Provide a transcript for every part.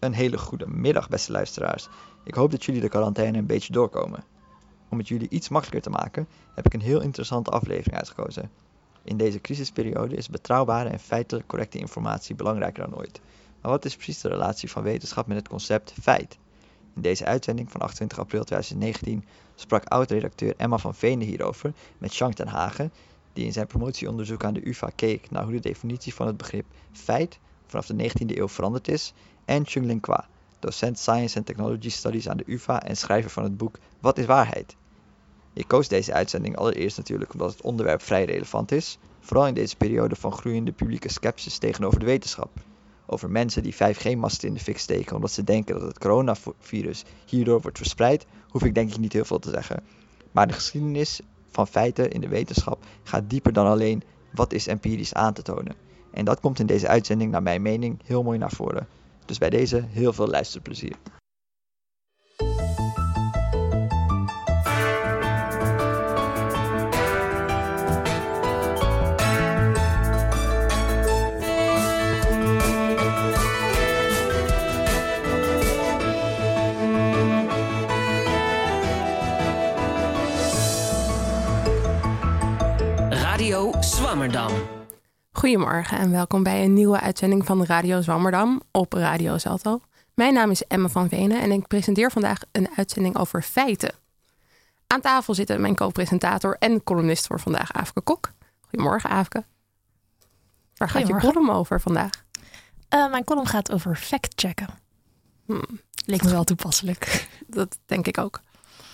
Een hele goede middag, beste luisteraars. Ik hoop dat jullie de quarantaine een beetje doorkomen. Om het jullie iets makkelijker te maken, heb ik een heel interessante aflevering uitgekozen. In deze crisisperiode is betrouwbare en feitelijk correcte informatie belangrijker dan ooit. Maar wat is precies de relatie van wetenschap met het concept feit? In deze uitzending van 28 april 2019 sprak oud-redacteur Emma van Venen hierover met Jean ten Hagen, die in zijn promotieonderzoek aan de UvA keek naar hoe de definitie van het begrip feit vanaf de 19e eeuw veranderd is, en Chung-Lin Kwa, docent Science and Technology Studies aan de UvA en schrijver van het boek Wat is waarheid? Ik koos deze uitzending allereerst natuurlijk omdat het onderwerp vrij relevant is, vooral in deze periode van groeiende publieke sceptisch tegenover de wetenschap. Over mensen die 5G-masten in de fik steken omdat ze denken dat het coronavirus hierdoor wordt verspreid, hoef ik denk ik niet heel veel te zeggen. Maar de geschiedenis van feiten in de wetenschap gaat dieper dan alleen wat is empirisch aan te tonen. En dat komt in deze uitzending naar mijn mening heel mooi naar voren. Dus bij deze heel veel luisterplezier. Radio Zwammerdam. Goedemorgen en welkom bij een nieuwe uitzending van Radio Zwammerdam op Radio Zalto. Mijn naam is Emma van Venen en ik presenteer vandaag een uitzending over feiten. Aan tafel zitten mijn co-presentator en columnist voor vandaag, Aafke Kok. Goedemorgen, Aafke. Waar gaat je column over vandaag? Eh, mijn column gaat over fact-checken. Hmm, Leek me wel toepasselijk. dat denk ik ook.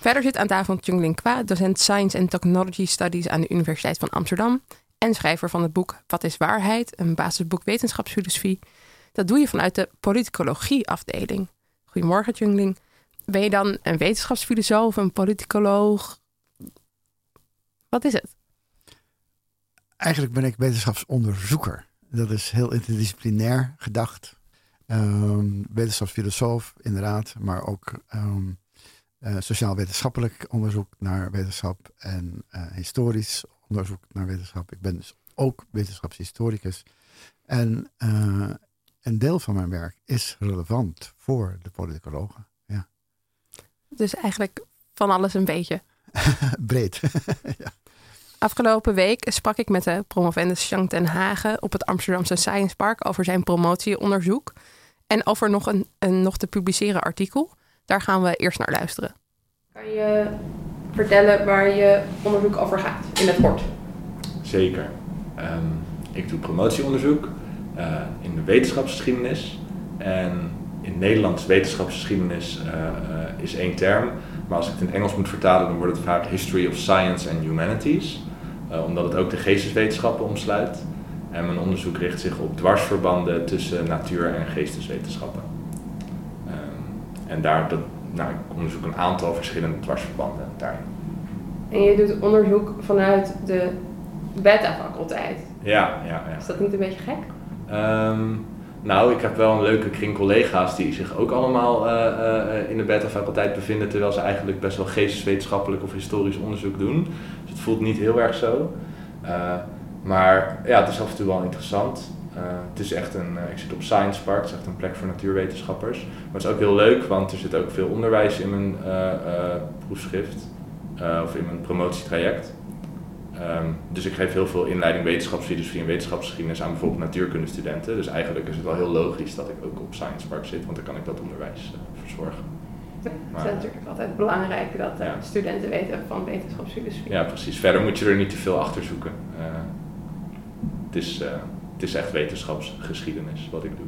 Verder zit aan tafel Chung-Lin Kwa, docent Science and Technology Studies aan de Universiteit van Amsterdam en schrijver van het boek Wat is waarheid? Een basisboek wetenschapsfilosofie. Dat doe je vanuit de politicologie afdeling. Goedemorgen, Chung-Lin. Ben je dan een wetenschapsfilosoof, een politicoloog? Wat is het? Eigenlijk ben ik wetenschapsonderzoeker. Dat is heel interdisciplinair gedacht. Ehm, wetenschapsfilosoof, inderdaad, maar ook ehm, eh, sociaal-wetenschappelijk onderzoek naar wetenschap en eh, historisch onderzoek naar wetenschap. Ik ben dus ook wetenschapshistoricus. En eh, een deel van mijn werk is relevant voor de politicologen. Ja. Dus eigenlijk van alles een beetje. Breed. Afgelopen week sprak ik met de promovendus Jean ten Hagen op het Amsterdamse Science Park over zijn promotieonderzoek en over nog een, een nog te publiceren artikel. Daar gaan we eerst naar luisteren. Kan je vertellen waar je onderzoek over gaat in het kort? Zeker. Ehm, ik doe promotieonderzoek eh, in de wetenschapsgeschiedenis. En in Nederlands wetenschapsgeschiedenis eh, eh, is één term. Maar als ik het in Engels moet vertalen, dan wordt het vaak History of Science and Humanities. Omdat het ook de geesteswetenschappen omsluit. En mijn onderzoek richt zich op dwarsverbanden tussen natuur- en geesteswetenschappen. Ehm, en daar, nou, ik onderzoek een aantal verschillende dwarsverbanden daarin. En je doet onderzoek vanuit de beta-faculteit. Ja, ja, ja. Is dat niet een beetje gek? Ehm, nou, ik heb wel een leuke kring collega's die zich ook allemaal eh, eh, in de beta-faculteit bevinden, terwijl ze eigenlijk best wel geesteswetenschappelijk of historisch onderzoek doen. Dus het voelt niet heel erg zo. Eh, maar ja, het is af en toe wel interessant. Eh, het is echt een, eh, ik zit op Science Park, het is echt een plek voor natuurwetenschappers. Maar het is ook heel leuk, want er zit ook veel onderwijs in mijn eh, proefschrift, of in mijn promotietraject. Ehm, dus ik geef heel veel inleiding wetenschapsfilosofie en wetenschapsgeschiedenis aan bijvoorbeeld natuurkundestudenten. Dus eigenlijk is het wel heel logisch dat ik ook op Science Park zit, want dan kan ik dat onderwijs verzorgen. Het is natuurlijk altijd belangrijk dat Ja. studenten weten van wetenschapsfilosofie. Ja, precies. Verder moet je er niet te veel achter zoeken. Het, is, het is echt wetenschapsgeschiedenis wat ik doe.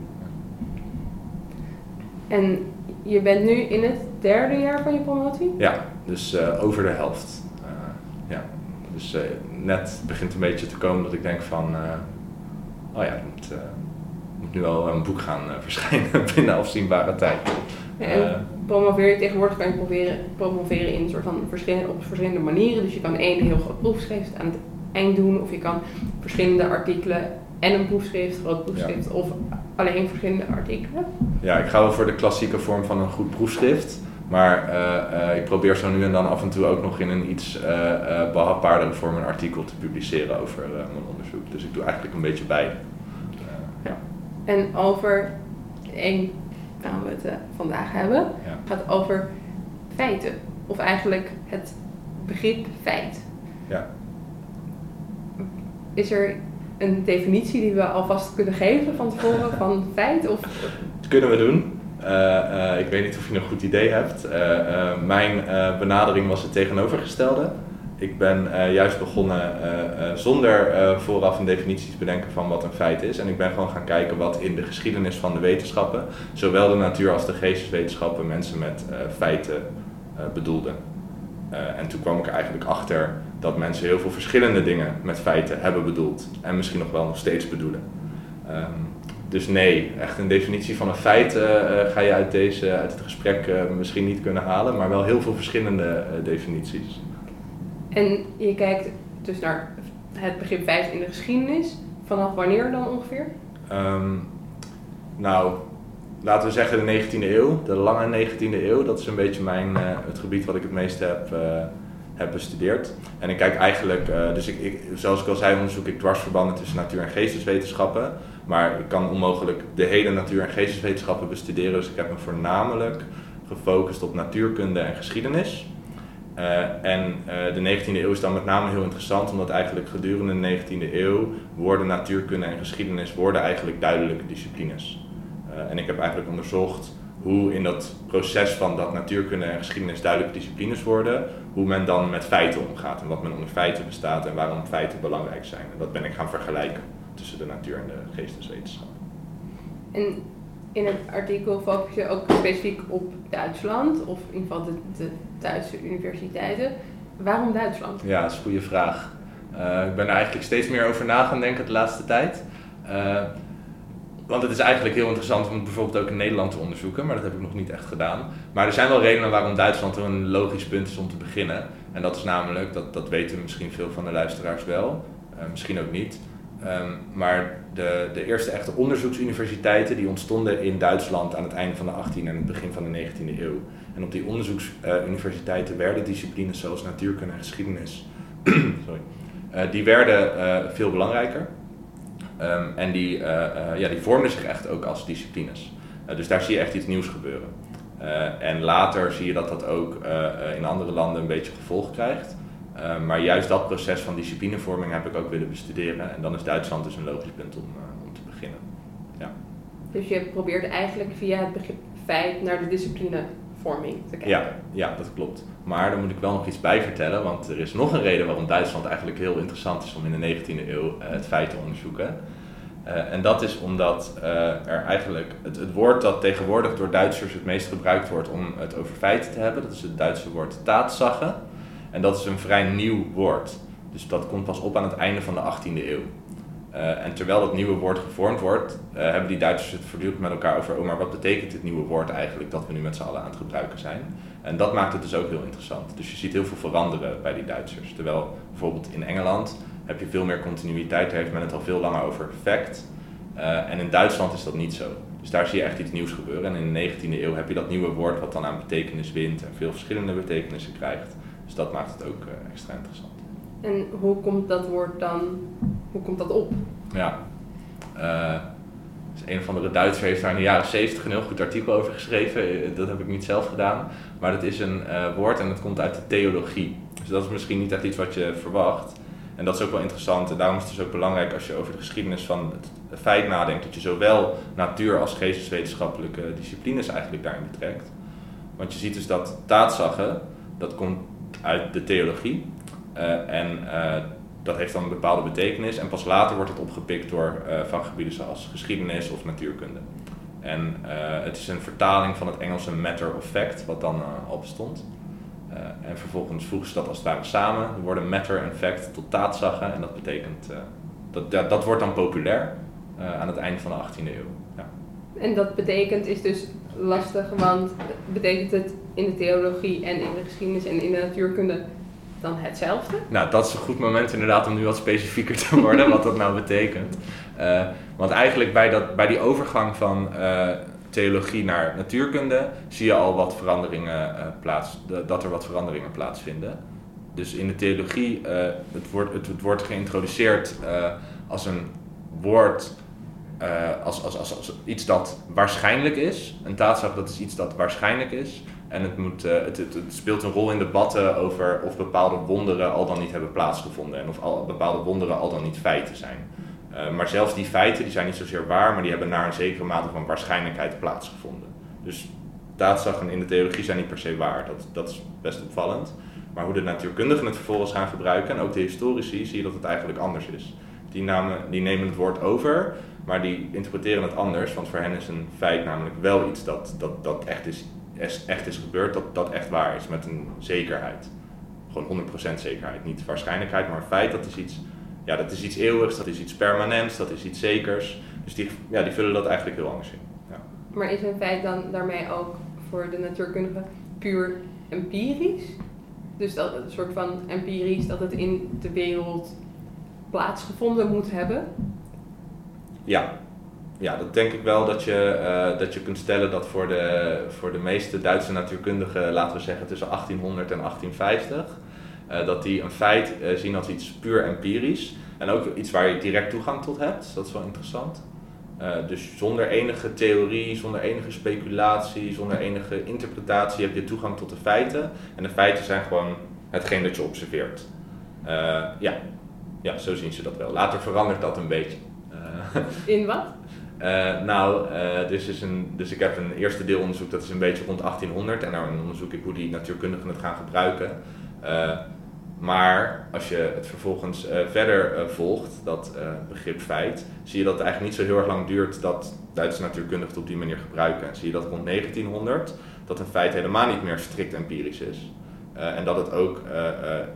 En je bent nu in het derde jaar van je promotie? Ja, dus eh, over de helft. Eh, ja. Dus eh, net begint een beetje te komen dat ik denk van, oh ja, er moet, moet nu wel een boek gaan verschijnen binnen afzienbare tijd. En promoveer je tegenwoordig kan je proberen, promoveren in een soort van verschillende, op verschillende manieren. Dus je kan één heel groot proefschrift aan het eind doen, of je kan verschillende artikelen en een proefschrift, groot proefschrift, of alleen verschillende artikelen. Ja, ik ga wel voor de klassieke vorm van een goed proefschrift. Maar eh, eh, ik probeer zo nu en dan af en toe ook nog in een iets eh, behapbaardere vorm een artikel te publiceren over mijn onderzoek. Dus ik doe eigenlijk een beetje. Eh, ja. En over één waarom we het vandaag hebben, Ja. gaat over feiten. Of eigenlijk het begrip feit. Ja. Is er een definitie die we alvast kunnen geven van tevoren van feit? Of Dat kunnen we doen. Eh, eh, ik weet niet of je een goed idee hebt. Eh, mijn benadering was het tegenovergestelde. Ik ben juist begonnen zonder vooraf een definitie te bedenken van wat een feit is. En ik ben gewoon gaan kijken wat in de geschiedenis van de wetenschappen, zowel de natuur als de geesteswetenschappen, mensen met feiten bedoelden. En toen kwam ik eigenlijk achter dat mensen heel veel verschillende dingen met feiten hebben bedoeld. En misschien nog wel nog steeds bedoelen. Ehm, dus nee, echt een definitie van een feit eh, eh, ga je uit, deze, uit het gesprek eh, misschien niet kunnen halen, maar wel heel veel verschillende definities. En je kijkt dus naar het begrip feit in de geschiedenis. Vanaf wanneer dan ongeveer? Ehm, nou, laten we zeggen de 19e eeuw, de lange 19e eeuw, dat is een beetje mijn, het gebied wat ik het meeste heb, heb bestudeerd. En ik kijk eigenlijk, eh, dus ik, ik, zoals ik al zei, onderzoek ik dwarsverbanden tussen natuur- en geesteswetenschappen. Maar ik kan onmogelijk de hele natuur- en geesteswetenschappen bestuderen, dus ik heb me voornamelijk gefocust op natuurkunde en geschiedenis. Eh, en eh, de 19e eeuw is dan met name heel interessant, omdat eigenlijk gedurende de 19e eeuw worden natuurkunde en geschiedenis worden eigenlijk duidelijke disciplines. En ik heb eigenlijk onderzocht hoe in dat proces van dat natuurkunde en geschiedenis duidelijke disciplines worden, hoe men dan met feiten omgaat en wat men onder feiten bestaat en waarom feiten belangrijk zijn. En dat ben ik gaan vergelijken tussen de natuur en de geesteswetenschap. En in het artikel focus je ook specifiek op Duitsland, of in ieder geval de, de Duitse universiteiten. Waarom Duitsland? Ja, dat is een goede vraag. Eh, ik ben er eigenlijk steeds meer over na gaan denken de laatste tijd. Eh, want het is eigenlijk heel interessant om bijvoorbeeld ook in Nederland te onderzoeken, maar dat heb ik nog niet echt gedaan. Maar er zijn wel redenen waarom Duitsland een logisch punt is om te beginnen. En dat is namelijk, dat, dat weten misschien veel van de luisteraars wel, eh, misschien ook niet. Ehm, maar de, de eerste echte onderzoeksuniversiteiten die ontstonden in Duitsland aan het einde van de 18e en het begin van de 19e eeuw. En op die onderzoeksuniversiteiten werden disciplines zoals natuurkunde en geschiedenis, sorry, eh, die werden eh, veel belangrijker. Ehm, en die, eh, eh, ja, die vormden zich echt ook als disciplines. Eh, dus daar zie je echt iets nieuws gebeuren. En later zie je dat dat ook in andere landen een beetje gevolg krijgt. Eh, maar juist dat proces van disciplinevorming heb ik ook willen bestuderen. En dan is Duitsland dus een logisch punt om, om te beginnen. Dus je probeert eigenlijk via het begrip feit naar de Ja, ja, dat klopt. Maar daar moet ik wel nog iets bij vertellen, want er is nog een reden waarom Duitsland eigenlijk heel interessant is om in de 19e eeuw eh, het feit te onderzoeken. Eh, en dat is omdat eh, er eigenlijk het, woord dat tegenwoordig door Duitsers het meest gebruikt wordt om het over feiten te hebben, dat is het Duitse woord Tatsache. En dat is een vrij nieuw woord. Dus dat komt pas op aan het einde van de 18e eeuw. Eh, en terwijl dat nieuwe woord gevormd wordt, eh, hebben die Duitsers het voortdurend met elkaar over, oh maar wat betekent dit nieuwe woord eigenlijk dat we nu met z'n allen aan het gebruiken zijn? En dat maakt het dus ook heel interessant. Dus je ziet heel veel veranderen bij die Duitsers. Terwijl bijvoorbeeld in Engeland heb je veel meer continuïteit, daar heeft men het al veel langer over fact. Eh, en in Duitsland is dat niet zo. Dus daar zie je echt iets nieuws gebeuren. En in de 19e eeuw heb je dat nieuwe woord wat dan aan betekenis wint en veel verschillende betekenissen krijgt. Dus dat maakt het ook extra interessant. En hoe komt dat woord dan, hoe komt dat op? Ja. Dus een of andere Duitser heeft daar in de jaren 70 een heel goed artikel over geschreven. Eh, Dat heb ik niet zelf gedaan. Maar dat is een eh, woord en het komt uit de theologie. Dus dat is misschien niet echt iets wat je verwacht. En dat is ook wel interessant. En daarom is het dus ook belangrijk als je over de geschiedenis van het feit nadenkt. Dat je zowel natuur- als geesteswetenschappelijke disciplines eigenlijk daarin betrekt. Want je ziet dus dat Tatsache, dat komt uit de theologie. Eh, en eh, dat heeft dan een bepaalde betekenis. En pas later wordt het opgepikt door eh, vakgebieden zoals geschiedenis of natuurkunde. En het is een vertaling van het Engelse matter of fact, wat dan al bestond. En vervolgens voegen ze dat als het ware samen. De woorden matter en fact tot taatzache. En dat betekent, dat, dat wordt dan populair aan het eind van de 18e eeuw. Ja. En dat betekent is dus lastig, want betekent het in de theologie en in de geschiedenis en in de natuurkunde dan hetzelfde? Nou, dat is een goed moment inderdaad om nu wat specifieker te worden, wat dat nou betekent. Eh, want eigenlijk bij, dat, bij die overgang van eh, theologie naar natuurkunde zie je al wat veranderingen eh, plaats, dat er wat veranderingen plaatsvinden. Dus in de theologie, het, wordt, het, het wordt geïntroduceerd als een woord als, als, als, als iets dat waarschijnlijk is. Een taatzaak dat is iets dat waarschijnlijk is. En het, moet, eh, het, het, speelt een rol in debatten over of bepaalde wonderen al dan niet hebben plaatsgevonden. En of al, bepaalde wonderen al dan niet feiten zijn. Eh, maar zelfs die feiten die zijn niet zozeer waar, maar die hebben naar een zekere mate van waarschijnlijkheid plaatsgevonden. Dus daadzagen in de theologie zijn niet per se waar. Dat, dat is best opvallend. Maar hoe de natuurkundigen het vervolgens gaan gebruiken, en ook de historici, zie je dat het eigenlijk anders is. Die, namen, die nemen het woord over, maar die interpreteren het anders. Want voor hen is een feit namelijk wel iets dat, dat, dat echt, is, echt is gebeurd, dat, dat echt waar is, met een zekerheid. Gewoon 100% zekerheid. Niet waarschijnlijkheid, maar een feit, dat is iets, ja, dat is iets eeuwigs, dat is iets permanents, dat is iets zekers. Dus die, ja, die vullen dat eigenlijk heel anders in. Ja. Maar is een feit dan daarmee ook voor de natuurkundige puur empirisch? Dus dat het een soort van empirisch dat het in de wereld plaatsgevonden moet hebben? Ja, ja dat denk ik wel dat je, eh, dat je kunt stellen dat voor de, voor de meeste Duitse natuurkundigen, laten we zeggen tussen 1800 en 1850, uh, dat die een feit uh, zien als iets puur empirisch. En ook iets waar je direct toegang tot hebt, dat is wel interessant. dus zonder enige theorie, zonder enige speculatie, zonder enige interpretatie heb je toegang tot de feiten. En de feiten zijn gewoon hetgeen dat je observeert. ja, ja, zo zien ze dat wel. Later verandert dat een beetje. In wat? Uh, nou, uh, dus, is een, dus ik heb een eerste deelonderzoek, dat is een beetje rond 1800. En dan onderzoek ik hoe die natuurkundigen het gaan gebruiken. Uh, maar als je het vervolgens verder volgt, dat begrip feit, zie je dat het eigenlijk niet zo heel erg lang duurt dat Duitse natuurkundigen het op die manier gebruiken. En zie je dat rond 1900 dat een feit helemaal niet meer strikt empirisch is. en dat het ook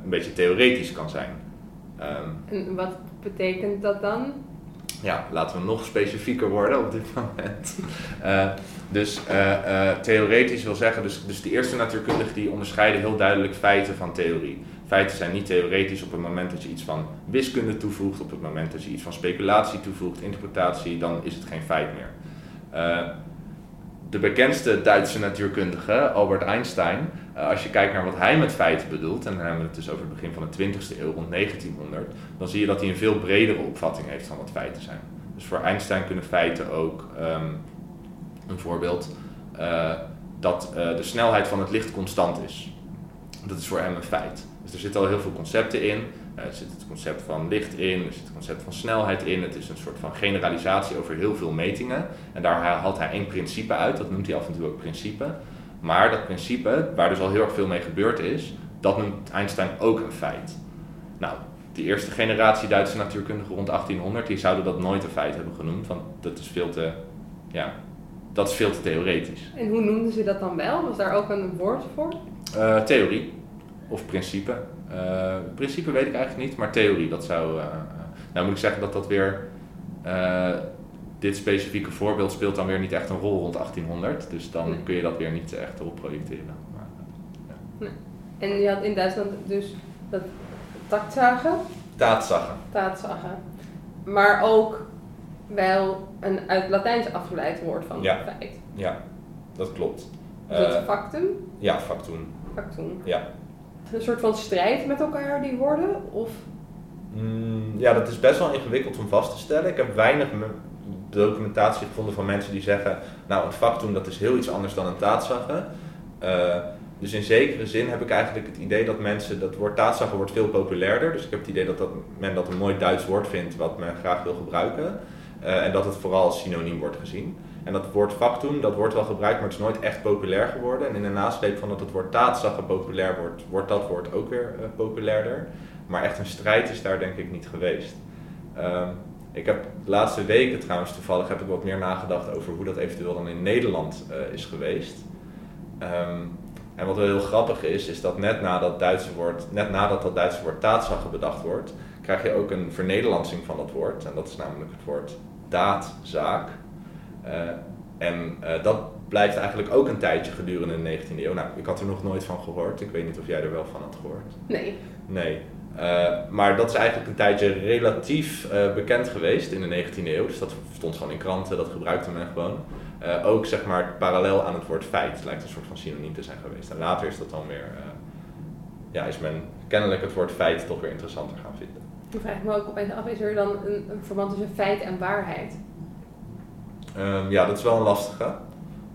een beetje theoretisch kan zijn. En wat betekent dat dan? Ja, laten we nog specifieker worden op dit moment. Uh, dus uh, uh, theoretisch wil zeggen, dus, dus de eerste natuurkundigen die onderscheiden heel duidelijk feiten van theorie. Feiten zijn niet theoretisch op het moment dat je iets van wiskunde toevoegt, op het moment dat je iets van speculatie toevoegt, interpretatie, dan is het geen feit meer. De bekendste Duitse natuurkundige, Albert Einstein, uh, als je kijkt naar wat hij met feiten bedoelt, en dan hebben we het dus over het begin van de 20e eeuw, rond 1900, dan zie je dat hij een veel bredere opvatting heeft van wat feiten zijn. Dus voor Einstein kunnen feiten ook, um, een voorbeeld, uh, dat uh, de snelheid van het licht constant is. Dat is voor hem een feit. Dus er zitten al heel veel concepten in. Er zit het concept van licht in, er zit het concept van snelheid in. Het is een soort van generalisatie over heel veel metingen. En daar haalt hij één principe uit, dat noemt hij af en toe ook principe. Maar dat principe, waar dus al heel erg veel mee gebeurd is, dat noemt Einstein ook een feit. Nou, de eerste generatie Duitse natuurkundigen rond 1800, die zouden dat nooit een feit hebben genoemd, want dat is veel te, ja, dat is veel te theoretisch. En hoe noemden ze dat dan wel? Was daar ook een woord voor? Uh, theorie of principe. Uh, principe weet ik eigenlijk niet, maar theorie, dat zou. Uh, nou moet ik zeggen dat dat weer dit specifieke voorbeeld speelt dan weer niet echt een rol rond 1800. Dus dan nee. kun je dat weer niet echt erop projecteren. Maar, ja. nee. En je had in Duitsland dus dat taktzagen. Taatzagen. Taatzagen. Maar ook wel een uit Latijns afgeleid woord van ja. feit. Ja, dat klopt. Is dat factum? Ja, factum. Factum. Ja. Een soort van strijd met elkaar, die woorden? Of? Mm, ja, dat is best wel ingewikkeld om vast te stellen. Ik heb weinig documentatie gevonden van mensen die zeggen, nou een factum dat is heel iets anders dan een taatzaggen. Uh, dus in zekere zin heb ik eigenlijk het idee dat mensen, dat woord taatzaggen wordt veel populairder. Dus ik heb het idee dat, dat men dat een mooi Duits woord vindt wat men graag wil gebruiken. Uh, en dat het vooral als synoniem wordt gezien. En dat woord factum, dat wordt wel gebruikt, maar het is nooit echt populair geworden. En in de nasleep van dat het woord taatzaggen populair wordt, wordt dat woord ook weer uh, populairder. Maar echt een strijd is daar denk ik niet geweest. Uh, ik heb de laatste weken trouwens toevallig heb ik wat meer nagedacht over hoe dat eventueel dan in Nederland uh, is geweest. Um, en wat wel heel grappig is, is dat net nadat, Duitse woord, net nadat dat Duitse woord taatzaggen bedacht wordt, krijg je ook een vernederlandsing van dat woord. En dat is namelijk het woord daadzaak. Uh, en uh, dat blijft eigenlijk ook een tijdje gedurende de 19e eeuw. Nou, ik had er nog nooit van gehoord. Ik weet niet of jij er wel van had gehoord. Nee. Nee. Uh, maar dat is eigenlijk een tijdje relatief uh, bekend geweest in de 19e eeuw. Dus dat stond gewoon in kranten, dat gebruikte men gewoon. Uh, ook zeg maar parallel aan het woord feit lijkt een soort van synoniem te zijn geweest. En later is dat dan weer, ja, is men kennelijk het woord feit toch weer interessanter gaan vinden. Ik vraag me ook opeens af, is er dan een, een verband tussen feit en waarheid? Ehm, ja, dat is wel een lastige.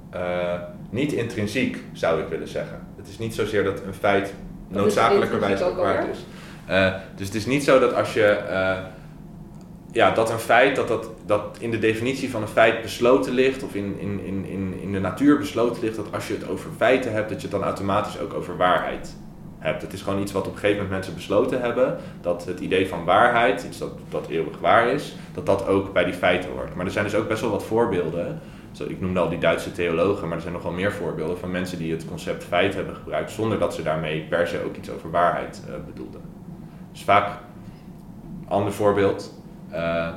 Eh, niet intrinsiek, zou ik willen zeggen. Het is niet zozeer dat een feit noodzakelijkerwijs alweer? is. Eh, dus het is niet zo dat als je... eh, ja, dat een feit, dat, dat, dat in de definitie van een feit besloten ligt... of in, in, in, in, in de natuur besloten ligt... dat als je het over feiten hebt, dat je het dan automatisch ook over waarheid Het is gewoon iets wat op een gegeven moment mensen besloten hebben... dat het idee van waarheid, iets dat, dat eeuwig waar is... dat dat ook bij die feiten hoort. Maar er zijn dus ook best wel wat voorbeelden... Zo, ik noemde al die Duitse theologen, maar er zijn nog wel meer voorbeelden van mensen die het concept feit hebben gebruikt zonder dat ze daarmee per se ook iets over waarheid eh, bedoelden. Dus vaak, ander voorbeeld, eh,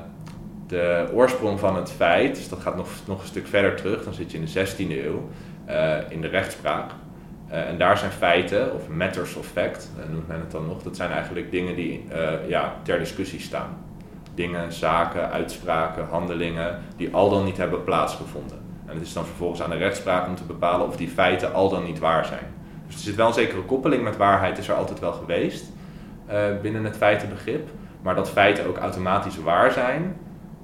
de oorsprong van het feit, dus dat gaat nog, nog een stuk verder terug, dan zit je in de 16e eeuw eh, in de rechtspraak. Eh, en daar zijn feiten, of matters of fact, eh, noemt men het dan nog, dat zijn eigenlijk dingen die eh, ja, ter discussie staan dingen, zaken, uitspraken, handelingen die al dan niet hebben plaatsgevonden. En het is dan vervolgens aan de rechtspraak om te bepalen of die feiten al dan niet waar zijn. Dus er zit wel een zekere koppeling met waarheid, is er altijd wel geweest binnen het feitenbegrip. Maar dat feiten ook automatisch waar zijn,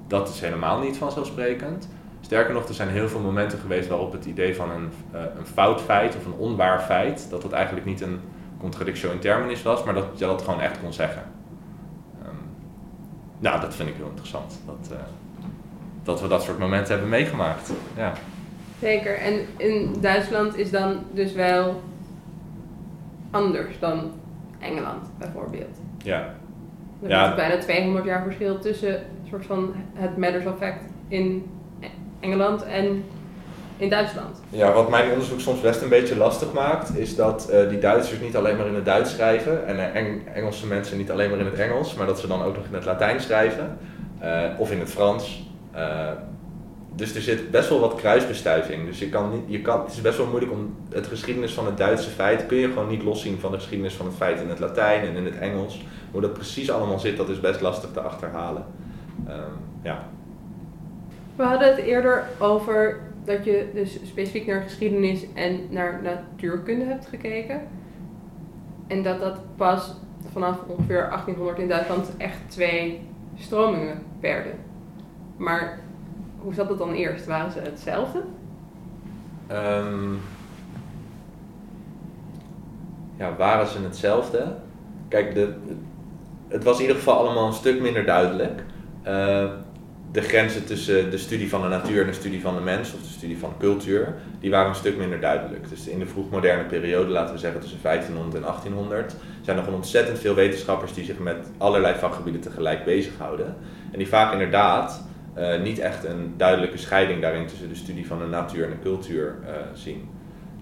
dat is helemaal niet vanzelfsprekend. Sterker nog, er zijn heel veel momenten geweest waarop het idee van een, eh, een fout feit of een onwaar feit, dat dat eigenlijk niet een contradictio in terminis was, maar dat je dat gewoon echt kon zeggen. Ehm, nou, dat vind ik heel interessant. Dat, eh, dat we dat soort momenten hebben meegemaakt. Ja. Zeker. En in Duitsland is dan dus wel anders dan Engeland bijvoorbeeld. ja. Er Ja. is bijna 200 jaar verschil tussen soort van het matters of fact in Engeland en in Duitsland. Ja, wat mijn onderzoek soms best een beetje lastig maakt, is dat eh, die Duitsers niet alleen maar in het Duits schrijven en eh, Eng- Engelse mensen niet alleen maar in het Engels, maar dat ze dan ook nog in het Latijn schrijven eh, of in het Frans. Dus er zit best wel wat kruisbestuiving. Dus je kan niet, je kan, het is best wel moeilijk om het geschiedenis van het Duitse feit kun je gewoon niet loszien van de geschiedenis van het feit in het Latijn en in het Engels. Hoe dat precies allemaal zit, dat is best lastig te achterhalen. Ehm, ja. We hadden het eerder over dat je dus specifiek naar geschiedenis en naar natuurkunde hebt gekeken. En dat dat pas vanaf ongeveer 1800 in Duitsland echt twee stromingen werden. Maar hoe zat het dan eerst? Waren ze hetzelfde? Ehm, ja, waren ze hetzelfde? Kijk, de, het was in ieder geval allemaal een stuk minder duidelijk. Eh, de grenzen tussen de studie van de natuur en de studie van de mens, of de studie van cultuur, die waren een stuk minder duidelijk. Dus in de vroegmoderne periode, laten we zeggen tussen 1500 en 1800, zijn er gewoon ontzettend veel wetenschappers die zich met allerlei vakgebieden tegelijk bezighouden. En die vaak inderdaad eh, niet echt een duidelijke scheiding daarin tussen de studie van de natuur en de cultuur eh, zien.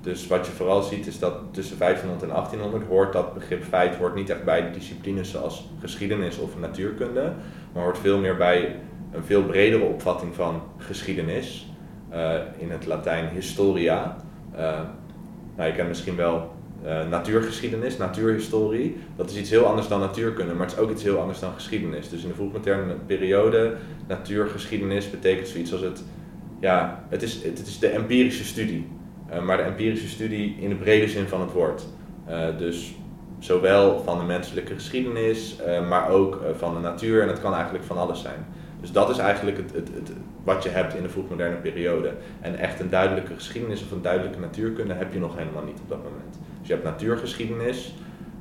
Dus wat je vooral ziet is dat tussen 1500 en 1800 hoort dat begrip feit hoort niet echt bij de disciplines zoals geschiedenis of natuurkunde, maar hoort veel meer bij een veel bredere opvatting van geschiedenis. eh, in het Latijn historia. Eh, nou, je kent misschien wel eh, natuurgeschiedenis, natuurhistorie. Dat is iets heel anders dan natuurkunde, maar het is ook iets heel anders dan geschiedenis. Dus in de vroegmoderne periode, natuurgeschiedenis betekent zoiets als het, ja, het is, het, is de empirische studie. Maar de empirische studie in de brede zin van het woord. Dus zowel van de menselijke geschiedenis, maar ook van de natuur. En het kan eigenlijk van alles zijn. Dus dat is eigenlijk het, het, het, wat je hebt in de vroegmoderne periode. En echt een duidelijke geschiedenis of een duidelijke natuurkunde heb je nog helemaal niet op dat moment. Dus je hebt natuurgeschiedenis,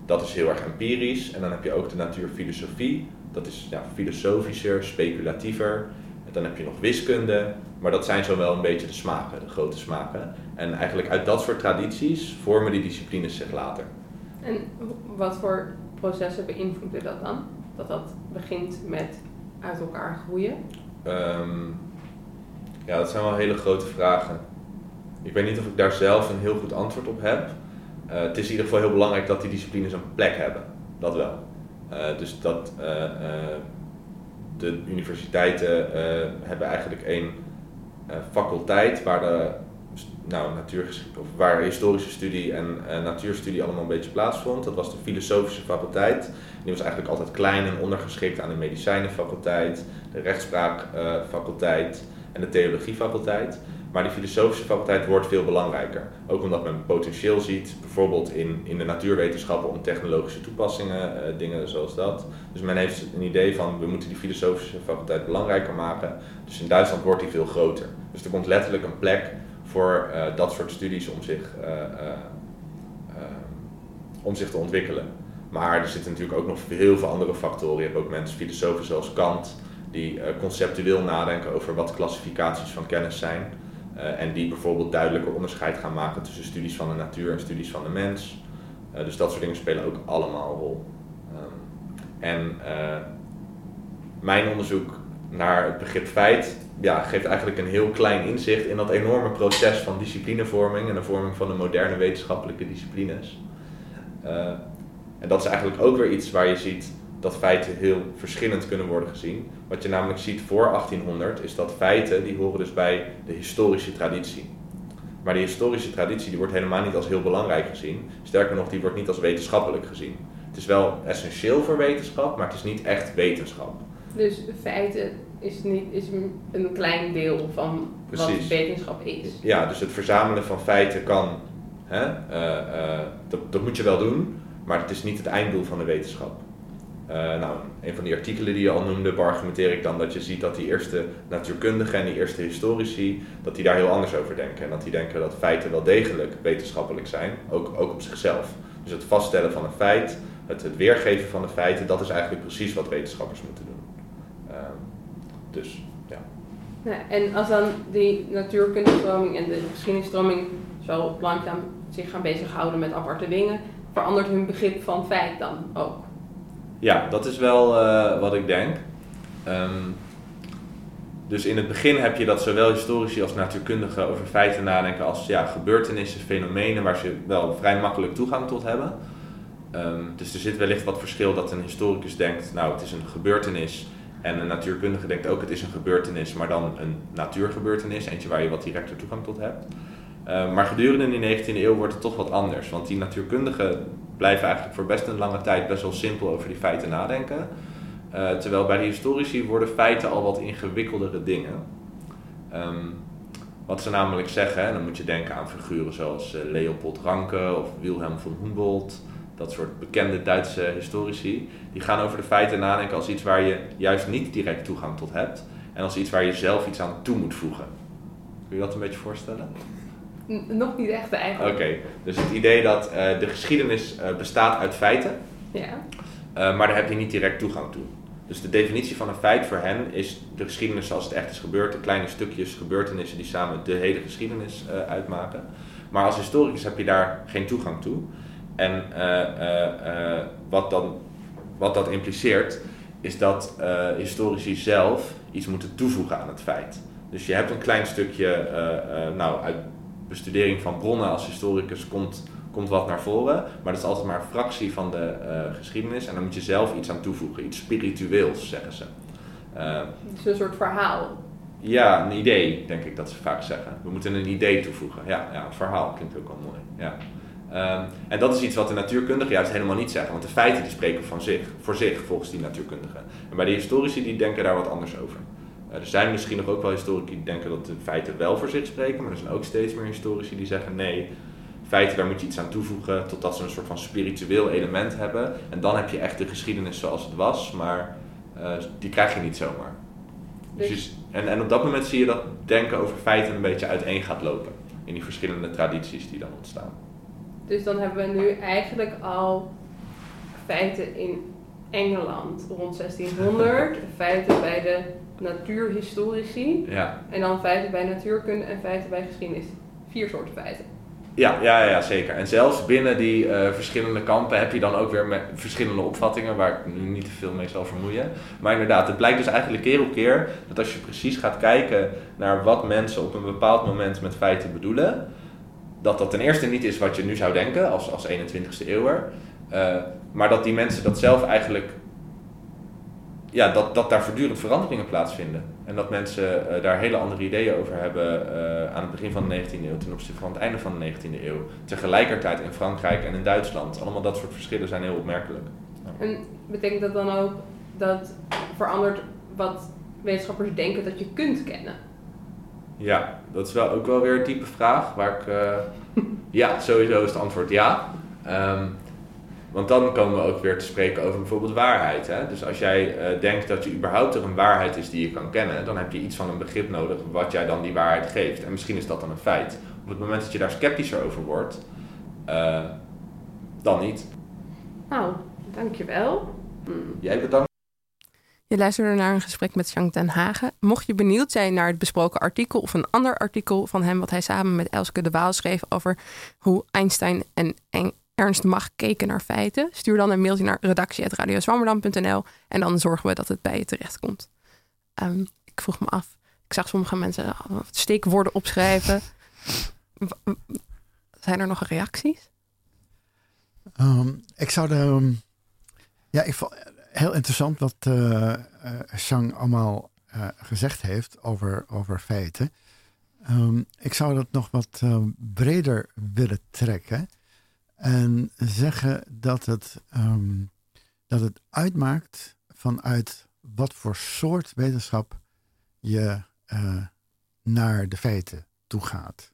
dat is heel erg empirisch. En dan heb je ook de natuurfilosofie, dat is ja, filosofischer, speculatiever. En dan heb je nog wiskunde, maar dat zijn zo wel een beetje de smaken, de grote smaken. En eigenlijk uit dat soort tradities vormen die disciplines zich later. En wat voor processen beïnvloeden dat dan? Dat dat begint met uit elkaar groeien. Ehm, ja, dat zijn wel hele grote vragen. Ik weet niet of ik daar zelf een heel goed antwoord op heb. Eh, het is in ieder geval heel belangrijk dat die disciplines een plek hebben. Dat wel. Eh, dus dat eh, de universiteiten hebben eigenlijk één faculteit waar de nou, of waar historische studie en natuurstudie allemaal een beetje plaatsvond. Dat was de filosofische faculteit. Die was eigenlijk altijd klein en ondergeschikt aan de medicijnenfaculteit, de rechtspraakfaculteit en de theologiefaculteit. Maar die filosofische faculteit wordt veel belangrijker. Ook omdat men potentieel ziet, bijvoorbeeld in, in de natuurwetenschappen, om technologische toepassingen, eh, dingen zoals dat. Dus men heeft een idee van, we moeten die filosofische faculteit belangrijker maken. Dus in Duitsland wordt die veel groter. Dus er komt letterlijk een plek voor eh, dat soort studies om zich, eh, eh, eh, om zich te ontwikkelen. Maar er zitten natuurlijk ook nog heel veel andere factoren. Je hebt ook mensen, filosofen zoals Kant, die eh, conceptueel nadenken over wat klassificaties van kennis zijn. Eh, en die bijvoorbeeld duidelijker onderscheid gaan maken tussen studies van de natuur en studies van de mens. Eh, dus dat soort dingen spelen ook allemaal een rol. Ehm, en mijn onderzoek naar het begrip feit ja, geeft eigenlijk een heel klein inzicht in dat enorme proces van disciplinevorming en de vorming van de moderne wetenschappelijke disciplines. En dat is eigenlijk ook weer iets waar je ziet dat feiten heel verschillend kunnen worden gezien. Wat je namelijk ziet voor 1800 is dat feiten die horen dus bij de historische traditie. Maar die historische traditie die wordt helemaal niet als heel belangrijk gezien. Sterker nog, die wordt niet als wetenschappelijk gezien. Het is wel essentieel voor wetenschap, maar het is niet echt wetenschap. Dus feiten is, niet, is een- klein deel van wat wetenschap is. Ja, dus het verzamelen van feiten kan, hè, eh, eh, dat, dat moet je wel doen, maar het is niet het einddoel van de wetenschap. Eh, nou, een van die artikelen die je al noemde, beargumenteer ik dan dat je ziet dat die eerste natuurkundigen en die eerste historici, dat die daar heel anders over denken. En dat die denken dat feiten wel degelijk wetenschappelijk zijn, ook, ook op zichzelf. Dus het vaststellen van een feit, het, het weergeven van de feiten, dat is eigenlijk precies wat wetenschappers moeten doen. Ehm, dus, ja. En als dan die natuurkundestroming en de geschiedenisstroming zo langzaam zich gaan bezighouden met aparte dingen, verandert hun begrip van feit dan ook. Ja, dat is wel eh, wat ik denk. Ehm, dus in het begin heb je dat zowel historici als natuurkundigen over feiten nadenken als ja, gebeurtenissen, fenomenen waar ze wel vrij makkelijk toegang tot hebben. Ehm, dus er zit wellicht wat verschil dat een historicus denkt, nou het is een gebeurtenis. En een natuurkundige denkt ook het is een gebeurtenis, maar dan een natuurgebeurtenis, eentje waar je wat directer toegang tot hebt. Ehm, maar gedurende die 19e eeuw wordt het toch wat anders. Want die natuurkundigen blijven eigenlijk voor best een lange tijd best wel simpel over die feiten nadenken. Eh, terwijl bij de historici worden feiten al wat ingewikkeldere dingen. Ehm, wat ze namelijk zeggen, en dan moet je denken aan figuren zoals eh, Leopold Ranke of Wilhelm von Humboldt, dat soort bekende Duitse historici, die gaan over de feiten nadenken als iets waar je juist niet direct toegang tot hebt en als iets waar je zelf iets aan toe moet voegen. Kun je dat een beetje voorstellen? Nog niet echt eigenlijk. Oké, dus het idee dat eh, de geschiedenis eh, bestaat uit feiten, Ja. eh, maar daar heb je niet direct toegang toe. Dus de definitie van een feit voor hen is de geschiedenis zoals het echt is gebeurd, de kleine stukjes gebeurtenissen die samen de hele geschiedenis uitmaken. Maar als historicus heb je daar geen toegang toe. En wat, dan, wat dat impliceert, is dat historici zelf iets moeten toevoegen aan het feit. Dus je hebt een klein stukje, nou, uit bestudering van bronnen als historicus komt, komt wat naar voren, maar dat is altijd maar een fractie van de eh, geschiedenis en dan moet je zelf iets aan toevoegen, iets spiritueels zeggen ze. Het is een soort verhaal. ja, een idee, denk ik dat ze vaak zeggen. We moeten een idee toevoegen. Ja, ja een verhaal klinkt ook wel mooi. Ja. Ehm, en dat is iets wat de natuurkundigen juist helemaal niet zeggen. Want de feiten die spreken van zich, voor zich, volgens die natuurkundigen. En bij de historici die denken daar wat anders over. Eh, er zijn misschien nog ook wel historici die denken dat de feiten wel voor zich spreken. Maar er zijn ook steeds meer historici die zeggen nee, feiten daar moet je iets aan toevoegen. Totdat ze een soort van spiritueel element hebben. En dan heb je echt de geschiedenis zoals het was. Maar eh, die krijg je niet zomaar. Dus je s- en, en op dat moment zie je dat denken over feiten een beetje uiteen gaat lopen. In die verschillende tradities die dan ontstaan. Dus dan hebben we nu eigenlijk al feiten in Engeland rond 1600, feiten bij de natuurhistorici Ja, en dan feiten bij natuurkunde en feiten bij geschiedenis. Vier soorten feiten. ja, ja, ja zeker. En zelfs binnen die eh, verschillende kampen heb je dan ook weer met verschillende opvattingen, waar ik nu niet te veel mee zal vermoeien. Maar inderdaad, het blijkt dus eigenlijk keer op keer dat als je precies gaat kijken naar wat mensen op een bepaald moment met feiten bedoelen, dat dat ten eerste niet is wat je nu zou denken als, als 21ste eeuwer, eh, maar dat die mensen dat zelf eigenlijk ja, dat, dat daar voortdurend veranderingen plaatsvinden. En dat mensen eh, daar hele andere ideeën over hebben eh, aan het begin van de 19e eeuw ten opzichte van het einde van de 19e eeuw. Tegelijkertijd in Frankrijk en in Duitsland. Allemaal dat soort verschillen zijn heel opmerkelijk. En betekent dat dan ook dat verandert wat wetenschappers denken dat je kunt kennen? Ja, dat is wel ook wel weer een type vraag waar ik... eh, ja, sowieso is het antwoord ja. Ehm, Want dan komen we ook weer te spreken over bijvoorbeeld waarheid. Hè? Dus als jij eh, denkt dat je überhaupt er een waarheid is die je kan kennen, dan heb je iets van een begrip nodig wat jij dan die waarheid geeft. En misschien is dat dan een feit. Op het moment dat je daar sceptischer over wordt, eh, dan niet. Nou, dankjewel. Jij bedankt. Je luisterde naar een gesprek met Jean ten Hagen. Mocht je benieuwd zijn naar het besproken artikel of een ander artikel van hem, wat hij samen met Elske de Waal schreef over hoe Einstein en Ernst Mag keken naar feiten, stuur dan een mailtje naar redactie.radioswammerdam.nl en dan zorgen we dat het bij je terechtkomt. Um, ik vroeg me af, ik zag sommige mensen steekwoorden opschrijven. Zijn er nog reacties? Um, ik zou de. Um, ja, ik vond heel interessant wat uh, uh, allemaal uh, gezegd heeft over, over feiten. Ik zou dat nog wat breder willen trekken. En zeggen dat het, um, dat het uitmaakt vanuit wat voor soort wetenschap je uh, naar de feiten toe gaat.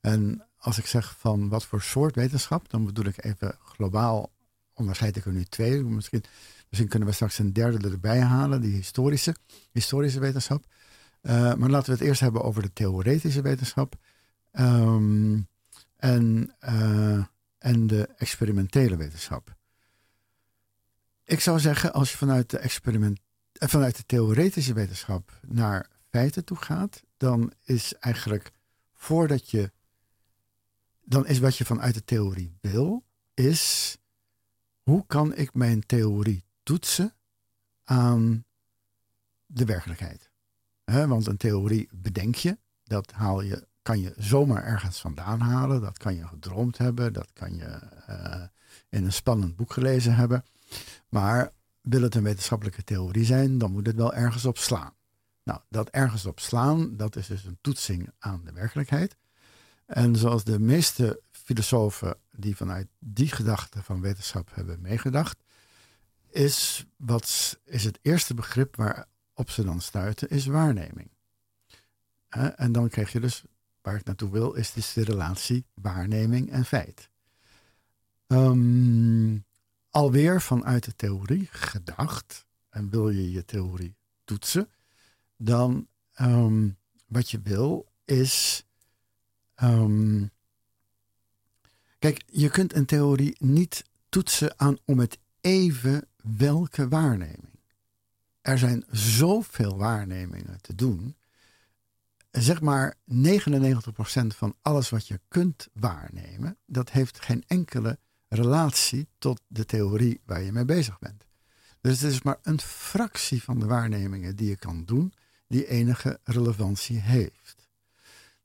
En als ik zeg van wat voor soort wetenschap, dan bedoel ik even globaal onderscheid ik er nu twee. Misschien, misschien kunnen we straks een derde erbij halen, die historische, historische wetenschap. Uh, maar laten we het eerst hebben over de theoretische wetenschap. Um, en uh, en de experimentele wetenschap. Ik zou zeggen, als je vanuit de, experiment, eh, vanuit de theoretische wetenschap naar feiten toe gaat, dan is eigenlijk voordat je. Dan is wat je vanuit de theorie wil, is hoe kan ik mijn theorie toetsen aan de werkelijkheid? want een theorie bedenk je, dat haal je kan je zomaar ergens vandaan halen. Dat kan je gedroomd hebben. Dat kan je uh, in een spannend boek gelezen hebben. Maar wil het een wetenschappelijke theorie zijn, dan moet het wel ergens op slaan. Nou, dat ergens op slaan, dat is dus een toetsing aan de werkelijkheid. En zoals de meeste filosofen die vanuit die gedachte van wetenschap hebben meegedacht, is, wat, is het eerste begrip waarop ze dan stuiten, is waarneming. En dan krijg je dus waar ik naartoe wil, is dus de relatie waarneming en feit. Um, alweer vanuit de theorie gedacht, en wil je je theorie toetsen, dan um, wat je wil is. Um, kijk, je kunt een theorie niet toetsen aan om het even welke waarneming. Er zijn zoveel waarnemingen te doen zeg maar 99% van alles wat je kunt waarnemen, dat heeft geen enkele relatie tot de theorie waar je mee bezig bent. Dus het is maar een fractie van de waarnemingen die je kan doen, die enige relevantie heeft.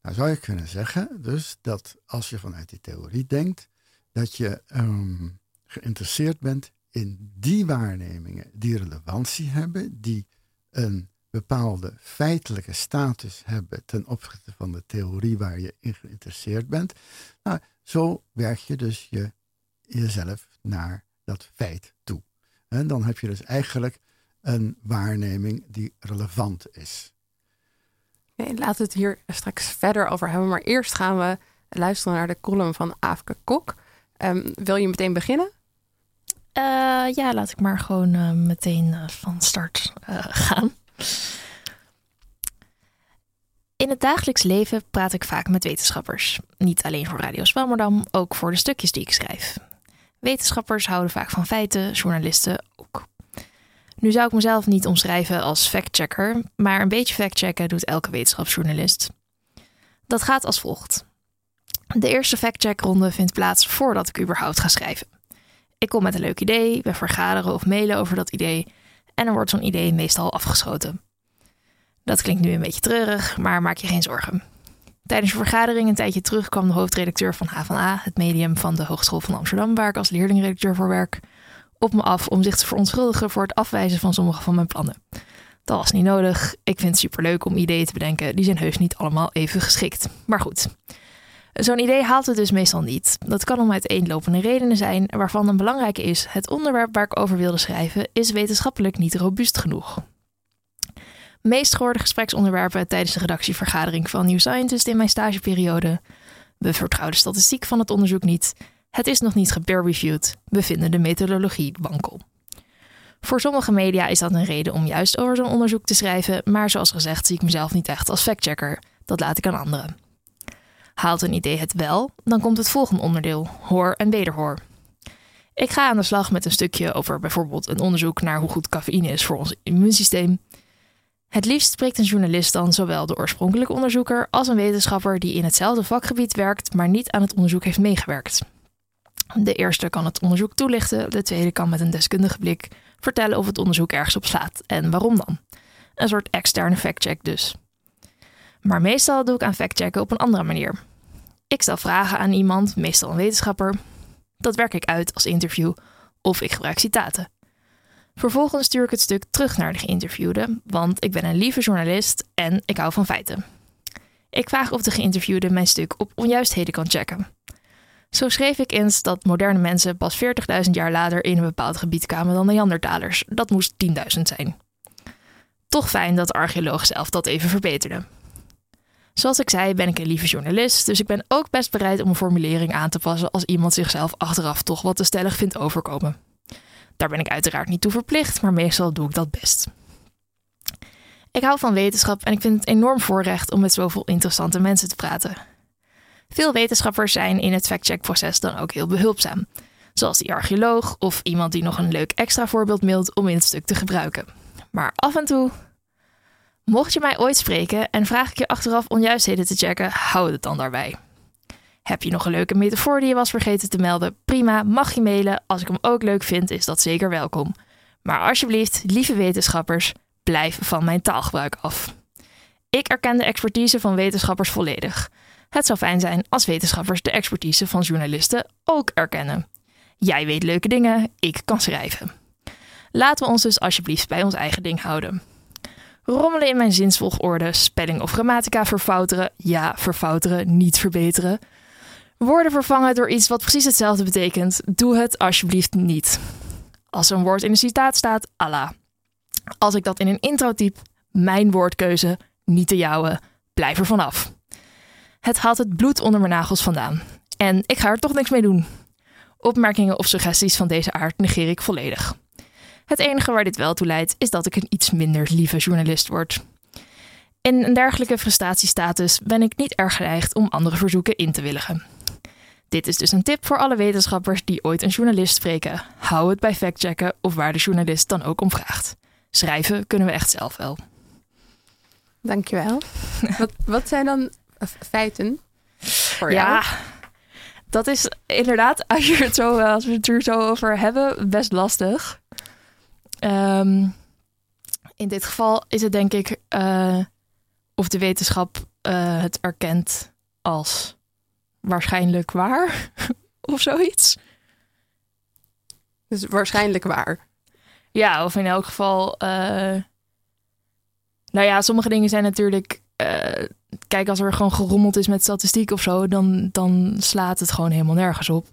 Nou zou je kunnen zeggen, dus dat als je vanuit die theorie denkt, dat je um, geïnteresseerd bent in die waarnemingen die relevantie hebben, die een bepaalde feitelijke status hebben ten opzichte van de theorie waar je in geïnteresseerd bent. Nou, zo werk je dus je, jezelf naar dat feit toe. En dan heb je dus eigenlijk een waarneming die relevant is. Okay, laten we het hier straks verder over hebben. Maar eerst gaan we luisteren naar de column van Aafke Kok. Um, wil je meteen beginnen? Uh, ja, laat ik maar gewoon uh, meteen uh, van start gaan. In het dagelijks leven praat ik vaak met wetenschappers. Niet alleen voor Radio Zwammerdam, ook voor de stukjes die ik schrijf. Wetenschappers houden vaak van feiten, journalisten ook. Nu zou ik mezelf niet omschrijven als factchecker, maar een beetje factchecken doet elke wetenschapsjournalist. Dat gaat als volgt. De eerste factcheckronde vindt plaats voordat ik überhaupt ga schrijven. Ik kom met een leuk idee, we vergaderen of mailen over dat idee en dan wordt zo'n idee meestal afgeschoten. Dat klinkt nu een beetje treurig, maar maak je geen zorgen. Tijdens een vergadering een tijdje terug kwam de hoofdredacteur van HVA, het medium van de Hogeschool van Amsterdam, waar ik als leerlingredacteur voor werk, op me af om zich te verontschuldigen voor het afwijzen van sommige van mijn plannen. Dat was niet nodig. Ik vind het superleuk om ideeën te bedenken. Die zijn heus niet allemaal even geschikt. Maar goed. Zo'n idee haalt het dus meestal niet. Dat kan om uiteenlopende redenen zijn, waarvan een belangrijke is: het onderwerp waar ik over wilde schrijven is wetenschappelijk niet robuust genoeg. Meest gehoorde gespreksonderwerpen tijdens de redactievergadering van New Scientist in mijn stageperiode. We vertrouwen de statistiek van het onderzoek niet. Het is nog niet gepeer-reviewed. We vinden de methodologie wankel. Voor sommige media is dat een reden om juist over zo'n onderzoek te schrijven, maar zoals gezegd zie ik mezelf niet echt als factchecker. Dat laat ik aan anderen. Haalt een idee het wel, dan komt het volgende onderdeel: hoor en wederhoor. Ik ga aan de slag met een stukje over bijvoorbeeld een onderzoek naar hoe goed cafeïne is voor ons immuunsysteem. Het liefst spreekt een journalist dan zowel de oorspronkelijke onderzoeker als een wetenschapper die in hetzelfde vakgebied werkt, maar niet aan het onderzoek heeft meegewerkt. De eerste kan het onderzoek toelichten, de tweede kan met een deskundige blik vertellen of het onderzoek ergens op slaat en waarom dan. Een soort externe factcheck dus. Maar meestal doe ik aan factchecken op een andere manier. Ik stel vragen aan iemand, meestal een wetenschapper. Dat werk ik uit als interview of ik gebruik citaten. Vervolgens stuur ik het stuk terug naar de geïnterviewde, want ik ben een lieve journalist en ik hou van feiten. Ik vraag of de geïnterviewde mijn stuk op onjuistheden kan checken. Zo schreef ik eens dat moderne mensen pas 40.000 jaar later in een bepaald gebied kwamen dan Neandertalers. Dat moest 10.000 zijn. Toch fijn dat de archeoloog zelf dat even verbeterde. Zoals ik zei, ben ik een lieve journalist, dus ik ben ook best bereid om een formulering aan te passen als iemand zichzelf achteraf toch wat te stellig vindt overkomen. Daar ben ik uiteraard niet toe verplicht, maar meestal doe ik dat best. Ik hou van wetenschap en ik vind het enorm voorrecht om met zoveel interessante mensen te praten. Veel wetenschappers zijn in het factcheckproces dan ook heel behulpzaam, zoals die archeoloog of iemand die nog een leuk extra voorbeeld mailt om in het stuk te gebruiken. Maar af en toe, mocht je mij ooit spreken en vraag ik je achteraf onjuistheden te checken, hou het dan daarbij. Heb je nog een leuke metafoor die je was vergeten te melden? Prima, mag je mailen. Als ik hem ook leuk vind, is dat zeker welkom. Maar alsjeblieft, lieve wetenschappers, blijf van mijn taalgebruik af. Ik erken de expertise van wetenschappers volledig. Het zou fijn zijn als wetenschappers de expertise van journalisten ook erkennen. Jij weet leuke dingen, ik kan schrijven. Laten we ons dus alsjeblieft bij ons eigen ding houden. Rommelen in mijn zinsvolgorde, spelling of grammatica verfouteren, ja, verfouteren, niet verbeteren. Woorden vervangen door iets wat precies hetzelfde betekent, doe het alsjeblieft niet. Als een woord in een citaat staat, Allah. Als ik dat in een intro typ, mijn woordkeuze, niet de jouwe, blijf er vanaf. Het haalt het bloed onder mijn nagels vandaan. En ik ga er toch niks mee doen. Opmerkingen of suggesties van deze aard negeer ik volledig. Het enige waar dit wel toe leidt, is dat ik een iets minder lieve journalist word. In een dergelijke frustatiestatus ben ik niet erg geneigd om andere verzoeken in te willigen. Dit is dus een tip voor alle wetenschappers die ooit een journalist spreken. Hou het bij factchecken of waar de journalist dan ook om vraagt. Schrijven kunnen we echt zelf wel. Dankjewel. wat, wat zijn dan feiten voor jou? Ja, dat is inderdaad, als, je het zo, als we het er zo over hebben, best lastig. Ehm, in dit geval is het denk ik eh, of de wetenschap eh, het erkent als waarschijnlijk waar of zoiets. Dus waarschijnlijk waar. Ja, of in elk geval. eh, nou ja, sommige dingen zijn natuurlijk. kijk, als er gewoon gerommeld is met statistiek of zo, dan, dan slaat het gewoon helemaal nergens op.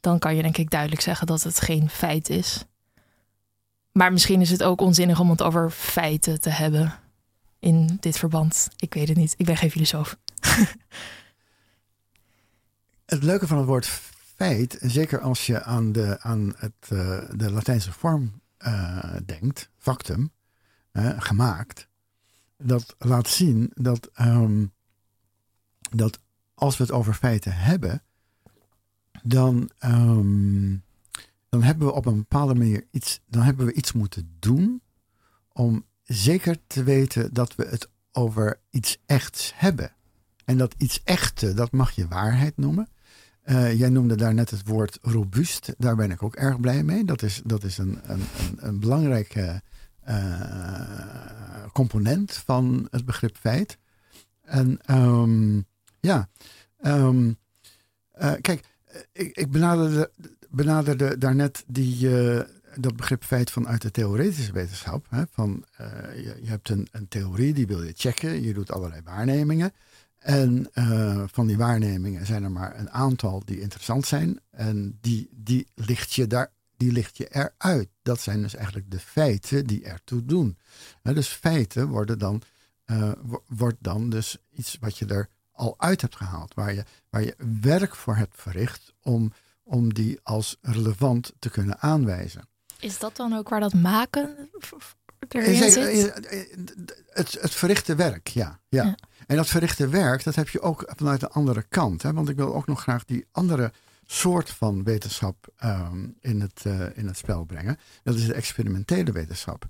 Dan kan je denk ik duidelijk zeggen dat het geen feit is. Maar misschien is het ook onzinnig om het over feiten te hebben in dit verband. Ik weet het niet. Ik ben geen filosoof. Het leuke van het woord feit, zeker als je aan de, aan het, eh, de Latijnse vorm eh, denkt, factum, gemaakt, dat laat zien dat, ehm, dat als we het over feiten hebben, dan, ehm, dan hebben we op een bepaalde manier iets, dan hebben we iets moeten doen om zeker te weten dat we het over iets echts hebben. En dat iets echte, dat mag je waarheid noemen. Eh, jij noemde daar net het woord robuust. Daar ben ik ook erg blij mee. Dat is, dat is een, een, een, belangrijke eh, component van het begrip feit. En ehm, ja, ehm, eh, kijk, ik, ik benaderde, benaderde daarnet die, eh, dat begrip feit vanuit de theoretische wetenschap. Hè, van, eh, je, je hebt een, een theorie, die wil je checken. Je doet allerlei waarnemingen. En eh, van die waarnemingen zijn er maar een aantal die interessant zijn. En die, die, licht je daar, die licht je eruit. Dat zijn dus eigenlijk de feiten die ertoe doen. Dus feiten worden dan, eh, wo- wordt dan dus iets wat je er al uit hebt gehaald. Waar je, waar je werk voor hebt verricht om, om die als relevant te kunnen aanwijzen. Is dat dan ook waar dat maken erin zit? Het, het verrichte werk, ja, ja. Ja. En dat verrichte werk, dat heb je ook vanuit de andere kant. Hè? Want ik wil ook nog graag die andere soort van wetenschap ehm, in, het, eh, in het spel brengen. Dat is de experimentele wetenschap.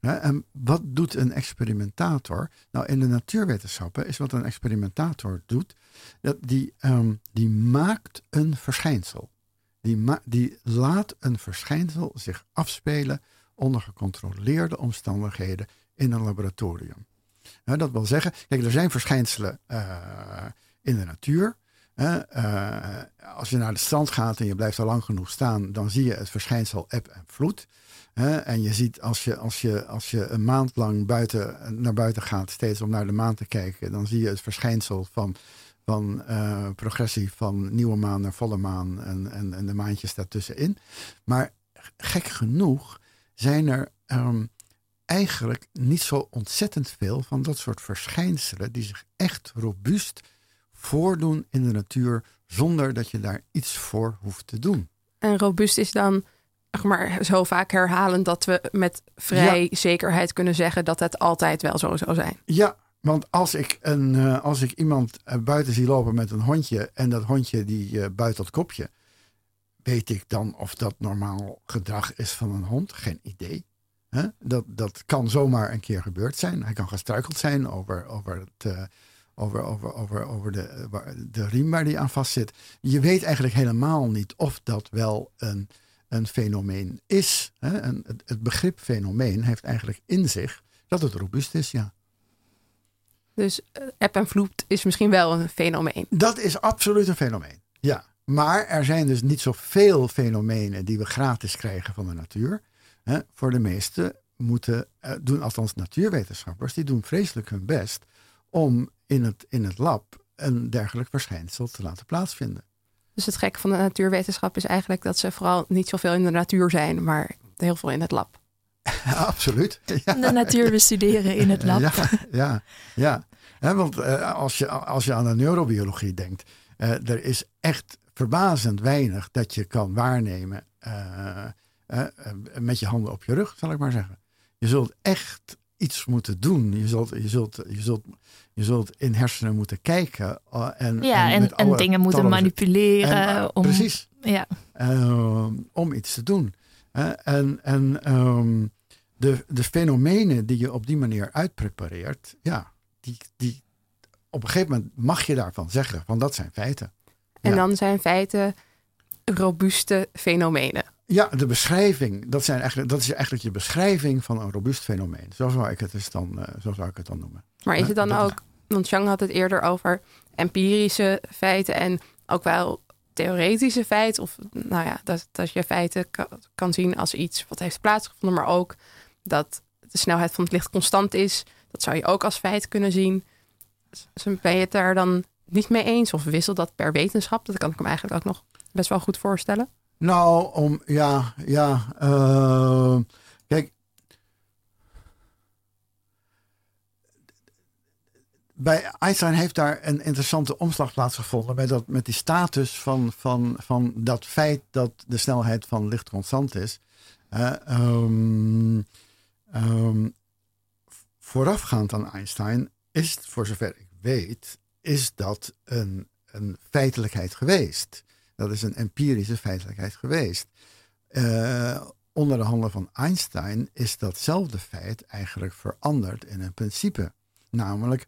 En wat doet een experimentator? Nou, in de natuurwetenschappen is wat een experimentator doet, dat die, ehm, die maakt een verschijnsel. Die, ma- die laat een verschijnsel zich afspelen onder gecontroleerde omstandigheden in een laboratorium. Dat wil zeggen, kijk, er zijn verschijnselen eh, in de natuur. Eh, als je naar de strand gaat en je blijft er lang genoeg staan, dan zie je het verschijnsel eb en vloed. En je ziet als je, als, je, als je een maand lang buiten, naar buiten gaat, steeds om naar de maan te kijken, dan zie je het verschijnsel van, van eh, progressie van nieuwe maan naar volle maan en, en, en de maandjes daartussenin. Maar gek genoeg zijn er ehm, eigenlijk niet zo ontzettend veel van dat soort verschijnselen die zich echt robuust voordoen in de natuur zonder dat je daar iets voor hoeft te doen. En robuust is dan zeg maar, zo vaak herhalen dat we met vrij zekerheid kunnen zeggen dat het altijd wel zo zou zijn. Ja, want als ik, een, eh, als ik iemand eh, buiten zie lopen met een hondje en dat hondje die eh buit dat kopje, weet ik dan of dat normaal gedrag is van een hond? Geen idee. Dat, dat kan zomaar een keer gebeurd zijn. Hij kan gestruikeld zijn over, over, het, over, over, over, over de, eh, de riem waar die aan vastzit. Je weet eigenlijk helemaal niet of dat wel een, een fenomeen is. Hè? En het, het begrip fenomeen heeft eigenlijk in zich dat het robuust is, ja. Dus eh, app en vloed is misschien wel een fenomeen. Dat is absoluut een fenomeen. Ja. Maar er zijn dus niet zoveel fenomenen die we gratis krijgen van de natuur. Hè. Voor de meeste moeten, eh, doen althans natuurwetenschappers, die doen vreselijk hun best om in het, in het lab een dergelijk verschijnsel te laten plaatsvinden. Dus het gekke van de natuurwetenschap is eigenlijk dat ze vooral niet zoveel in de natuur zijn, maar heel veel in het lab. Absoluut. Ja. De natuur bestuderen in het lab. Ja, ja, want eh, als, je, als je aan de neurobiologie denkt, eh, er is echt verbazend weinig dat je kan waarnemen eh, met je handen op je rug, zal ik maar zeggen. Je zult echt iets moeten doen. Je zult, je zult, je zult, je zult in hersenen moeten kijken. eh, en, Ja, en, met en alle dingen moeten manipuleren. en, eh, om, Precies Ja. eh, om iets te doen. Hè? en en ehm, de, de fenomenen die je op die manier uitprepareert, ja, die, die, op een gegeven moment mag je daarvan zeggen, van dat zijn feiten. En Ja. dan zijn feiten robuuste fenomenen. Ja, de beschrijving, dat, zijn eigenlijk, dat is eigenlijk je beschrijving van een robuust fenomeen. Zo zou ik het, dus dan, eh, zo zou ik het dan noemen. Maar is het dan ook, want Chang had het eerder over empirische feiten en ook wel theoretische feiten. Of nou ja, dat, dat je feiten kan, zien als iets wat heeft plaatsgevonden, maar ook dat de snelheid van het licht constant is. Dat zou je ook als feit kunnen zien. Dus ben je het daar dan niet mee eens? Of wisselt dat per wetenschap? Dat kan ik me eigenlijk ook nog best wel goed voorstellen. Nou, om, ja, ja, eh, kijk. Bij Einstein heeft daar een interessante omslag plaatsgevonden met, dat, met die status van, van, van dat feit dat de snelheid van licht constant is. Eh, ehm, ehm, voorafgaand aan Einstein is, voor zover ik weet, is dat een, een feitelijkheid geweest. Dat is een empirische feitelijkheid geweest. Eh, onder de handen van Einstein is datzelfde feit eigenlijk veranderd in een principe. Namelijk,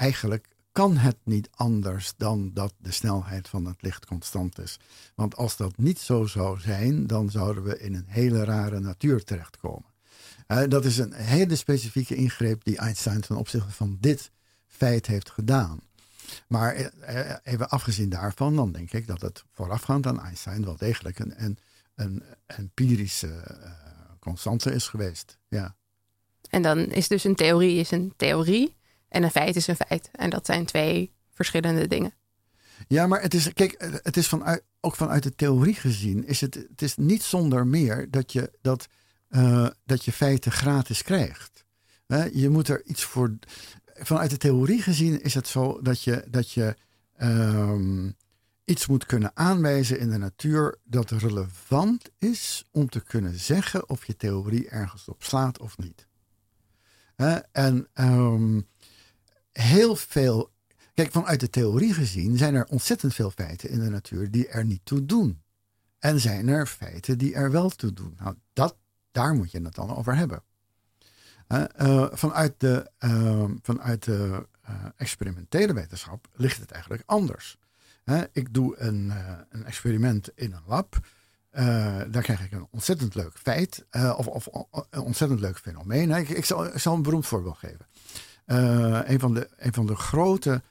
eigenlijk kan het niet anders dan dat de snelheid van het licht constant is. Want als dat niet zo zou zijn, dan zouden we in een hele rare natuur terechtkomen. Eh, dat is een hele specifieke ingreep die Einstein ten opzichte van dit feit heeft gedaan. Maar eh, even afgezien daarvan, dan denk ik dat het voorafgaand aan Einstein wel degelijk een, een, een empirische eh, constante is geweest. Ja. En dan is dus een theorie is een theorie en een feit is een feit. En dat zijn twee verschillende dingen. ja, maar het is, kijk, het is vanuit, ook vanuit de theorie gezien, is het, het is niet zonder meer dat je, dat, eh, dat je feiten gratis krijgt. Je moet er iets voor. Vanuit de theorie gezien is het zo dat je, dat je ehm, iets moet kunnen aanwijzen in de natuur dat relevant is om te kunnen zeggen of je theorie ergens op slaat of niet. En ehm, heel veel. Kijk, vanuit de theorie gezien zijn er ontzettend veel feiten in de natuur die er niet toe doen. En zijn er feiten die er wel toe doen. Nou, dat, daar moet je het dan over hebben. Uh, vanuit de, uh, vanuit de uh, experimentele wetenschap ligt het eigenlijk anders. ik doe een, een, experiment in een lab. daar krijg ik een ontzettend leuk feit of, of, een ontzettend leuk fenomeen. Ik, zal, ik, zal, een beroemd voorbeeld geven. Een, van de, een van de grote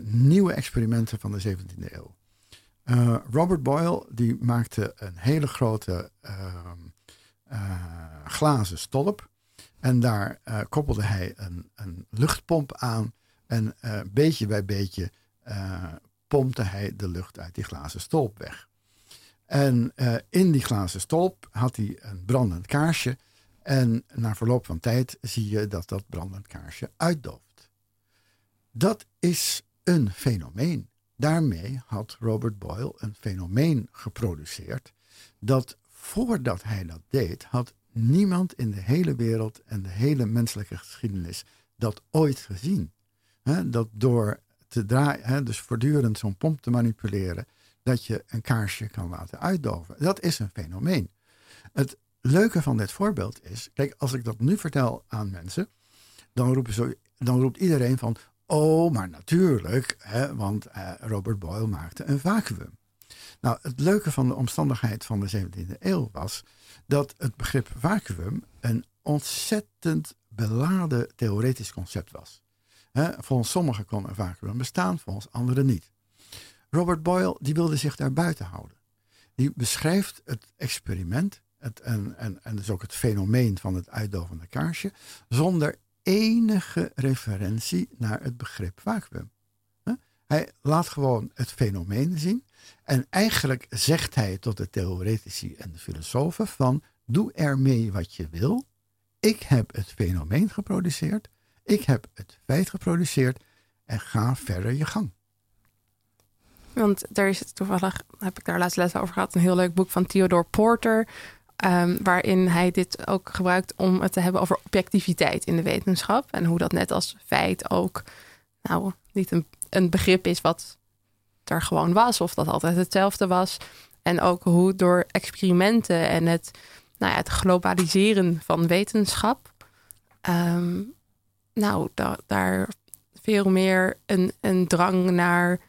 nieuwe experimenten van de 17e eeuw. Robert Boyle die maakte een hele grote ehm, glazen stolp. En daar uh, koppelde hij een, een, luchtpomp aan. En uh, beetje bij beetje uh, pompte hij de lucht uit die glazen stolp weg. En in die glazen stolp had hij een brandend kaarsje. En na verloop van tijd zie je dat dat brandend kaarsje uitdooft. Dat is een fenomeen. Daarmee had Robert Boyle een fenomeen geproduceerd dat voordat hij dat deed, had niemand in de hele wereld en de hele menselijke geschiedenis dat ooit gezien. dat door te draaien, dus voortdurend zo'n pomp te manipuleren, dat je een kaarsje kan laten uitdoven. Dat is een fenomeen. Het leuke van dit voorbeeld is, kijk, als ik dat nu vertel aan mensen, dan, roepen ze, dan roept iedereen van, oh, maar natuurlijk, hè, want eh, Robert Boyle maakte een vacuüm. Nou, het leuke van de omstandigheid van de 17e eeuw was dat het begrip vacuüm een ontzettend beladen theoretisch concept was. volgens sommigen kon een vacuüm bestaan, volgens anderen niet. Robert Boyle die wilde zich daar buiten houden. Die beschrijft het experiment het, en, en, en dus ook het fenomeen van het uitdovende kaarsje zonder enige referentie naar het begrip vacuüm. Hij laat gewoon het fenomeen zien. En eigenlijk zegt hij tot de theoretici en de filosofen van doe ermee wat je wil. Ik heb het fenomeen geproduceerd. Ik heb het feit geproduceerd. En ga verder je gang. Want er is toevallig, heb ik daar laatst les over gehad, een heel leuk boek van Theodore Porter. Um, waarin hij dit ook gebruikt om het te hebben over objectiviteit in de wetenschap. En hoe dat net als feit ook nou, niet een, een begrip is wat er gewoon was, of dat altijd hetzelfde was. En ook hoe door experimenten en het, nou ja, het globaliseren van wetenschap, ehm, nou, daar veel meer een, een drang naar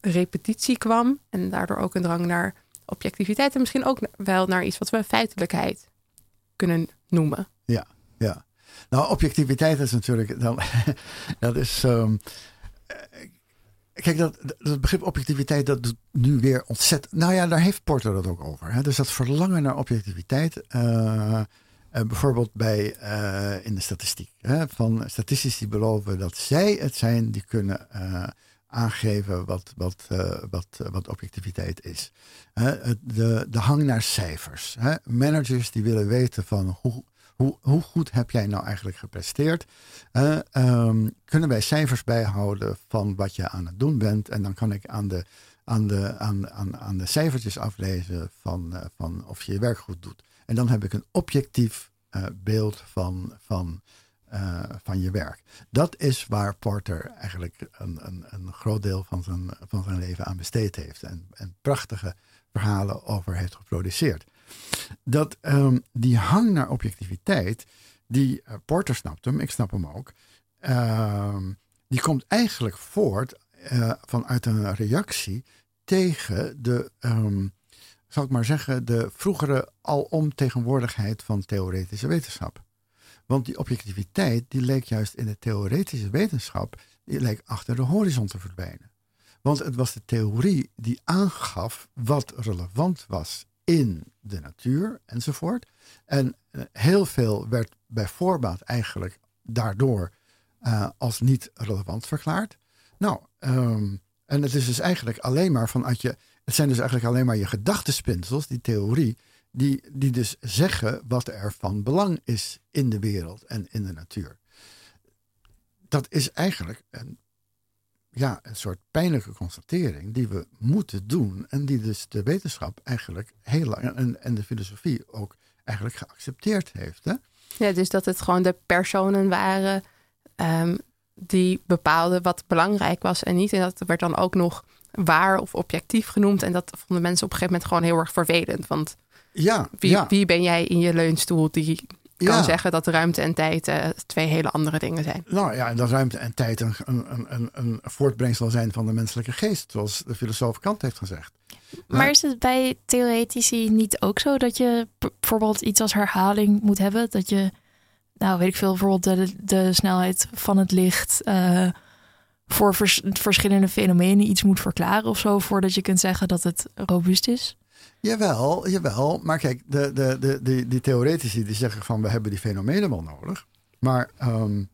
repetitie kwam. En daardoor ook een drang naar objectiviteit. En misschien ook wel naar iets wat we feitelijkheid kunnen noemen. Ja, ja. Nou, objectiviteit is natuurlijk. Dan, dat is. Um, kijk, dat, dat begrip objectiviteit, dat doet nu weer ontzettend. Nou ja, daar heeft Porter het ook over. Hè? Dus dat verlangen naar objectiviteit. Uh, bijvoorbeeld bij, in de statistiek. Hè? Van statistici beloven dat zij het zijn die kunnen aangeven wat, wat, wat, wat objectiviteit is. de, de hang naar cijfers. Managers die willen weten van hoe hoe, hoe goed heb jij nou eigenlijk gepresteerd? Uh, kunnen wij cijfers bijhouden van wat je aan het doen bent? En dan kan ik aan de, aan de, aan, aan, aan de cijfertjes aflezen van, uh, van of je je werk goed doet. En dan heb ik een objectief uh, beeld van, van, van je werk. Dat is waar Porter eigenlijk een, een, een groot deel van zijn, van zijn leven aan besteed heeft. En, en prachtige verhalen over heeft geproduceerd dat um, die hang naar objectiviteit, die uh, Porter snapt hem, ik snap hem ook, uh, die komt eigenlijk voort uh, vanuit een reactie tegen de, um, zal ik maar zeggen, de vroegere alomtegenwoordigheid van theoretische wetenschap. Want die objectiviteit, die leek juist in de theoretische wetenschap, die leek achter de horizon te verdwijnen. Want het was de theorie die aangaf wat relevant was in de natuur enzovoort. En eh, heel veel werd bij voorbaat eigenlijk daardoor uh, als niet relevant verklaard. Nou, um, en het is dus eigenlijk alleen maar vanuit je. Het zijn dus eigenlijk alleen maar je gedachtenspinsels, die theorie, die, die dus zeggen wat er van belang is in de wereld en in de natuur. Dat is eigenlijk een ja, een soort pijnlijke constatering die we moeten doen. En die dus de wetenschap eigenlijk heel lang en, en de filosofie ook eigenlijk geaccepteerd heeft. Hè? Ja, dus dat het gewoon de personen waren ehm, die bepaalden wat belangrijk was en niet. En dat werd dan ook nog waar of objectief genoemd. En dat vonden mensen op een gegeven moment gewoon heel erg vervelend. Want Ja, wie, ja, wie ben jij in je leunstoel die kan ja. zeggen dat ruimte en tijd eh, twee hele andere dingen zijn? Nou ja, en dat ruimte en tijd een, een, een, een voortbrengsel zijn van de menselijke geest, zoals de filosoof Kant heeft gezegd. Maar is het bij theoretici niet ook zo dat je bijvoorbeeld iets als herhaling moet hebben? Dat je, nou weet ik veel, bijvoorbeeld de, de snelheid van het licht eh, voor vers- verschillende fenomenen iets moet verklaren of zo, voordat je kunt zeggen dat het robuust is? Jawel, jawel. Maar kijk, de, de, de, die, die theoretici die zeggen van we hebben die fenomenen wel nodig. Maar ehm,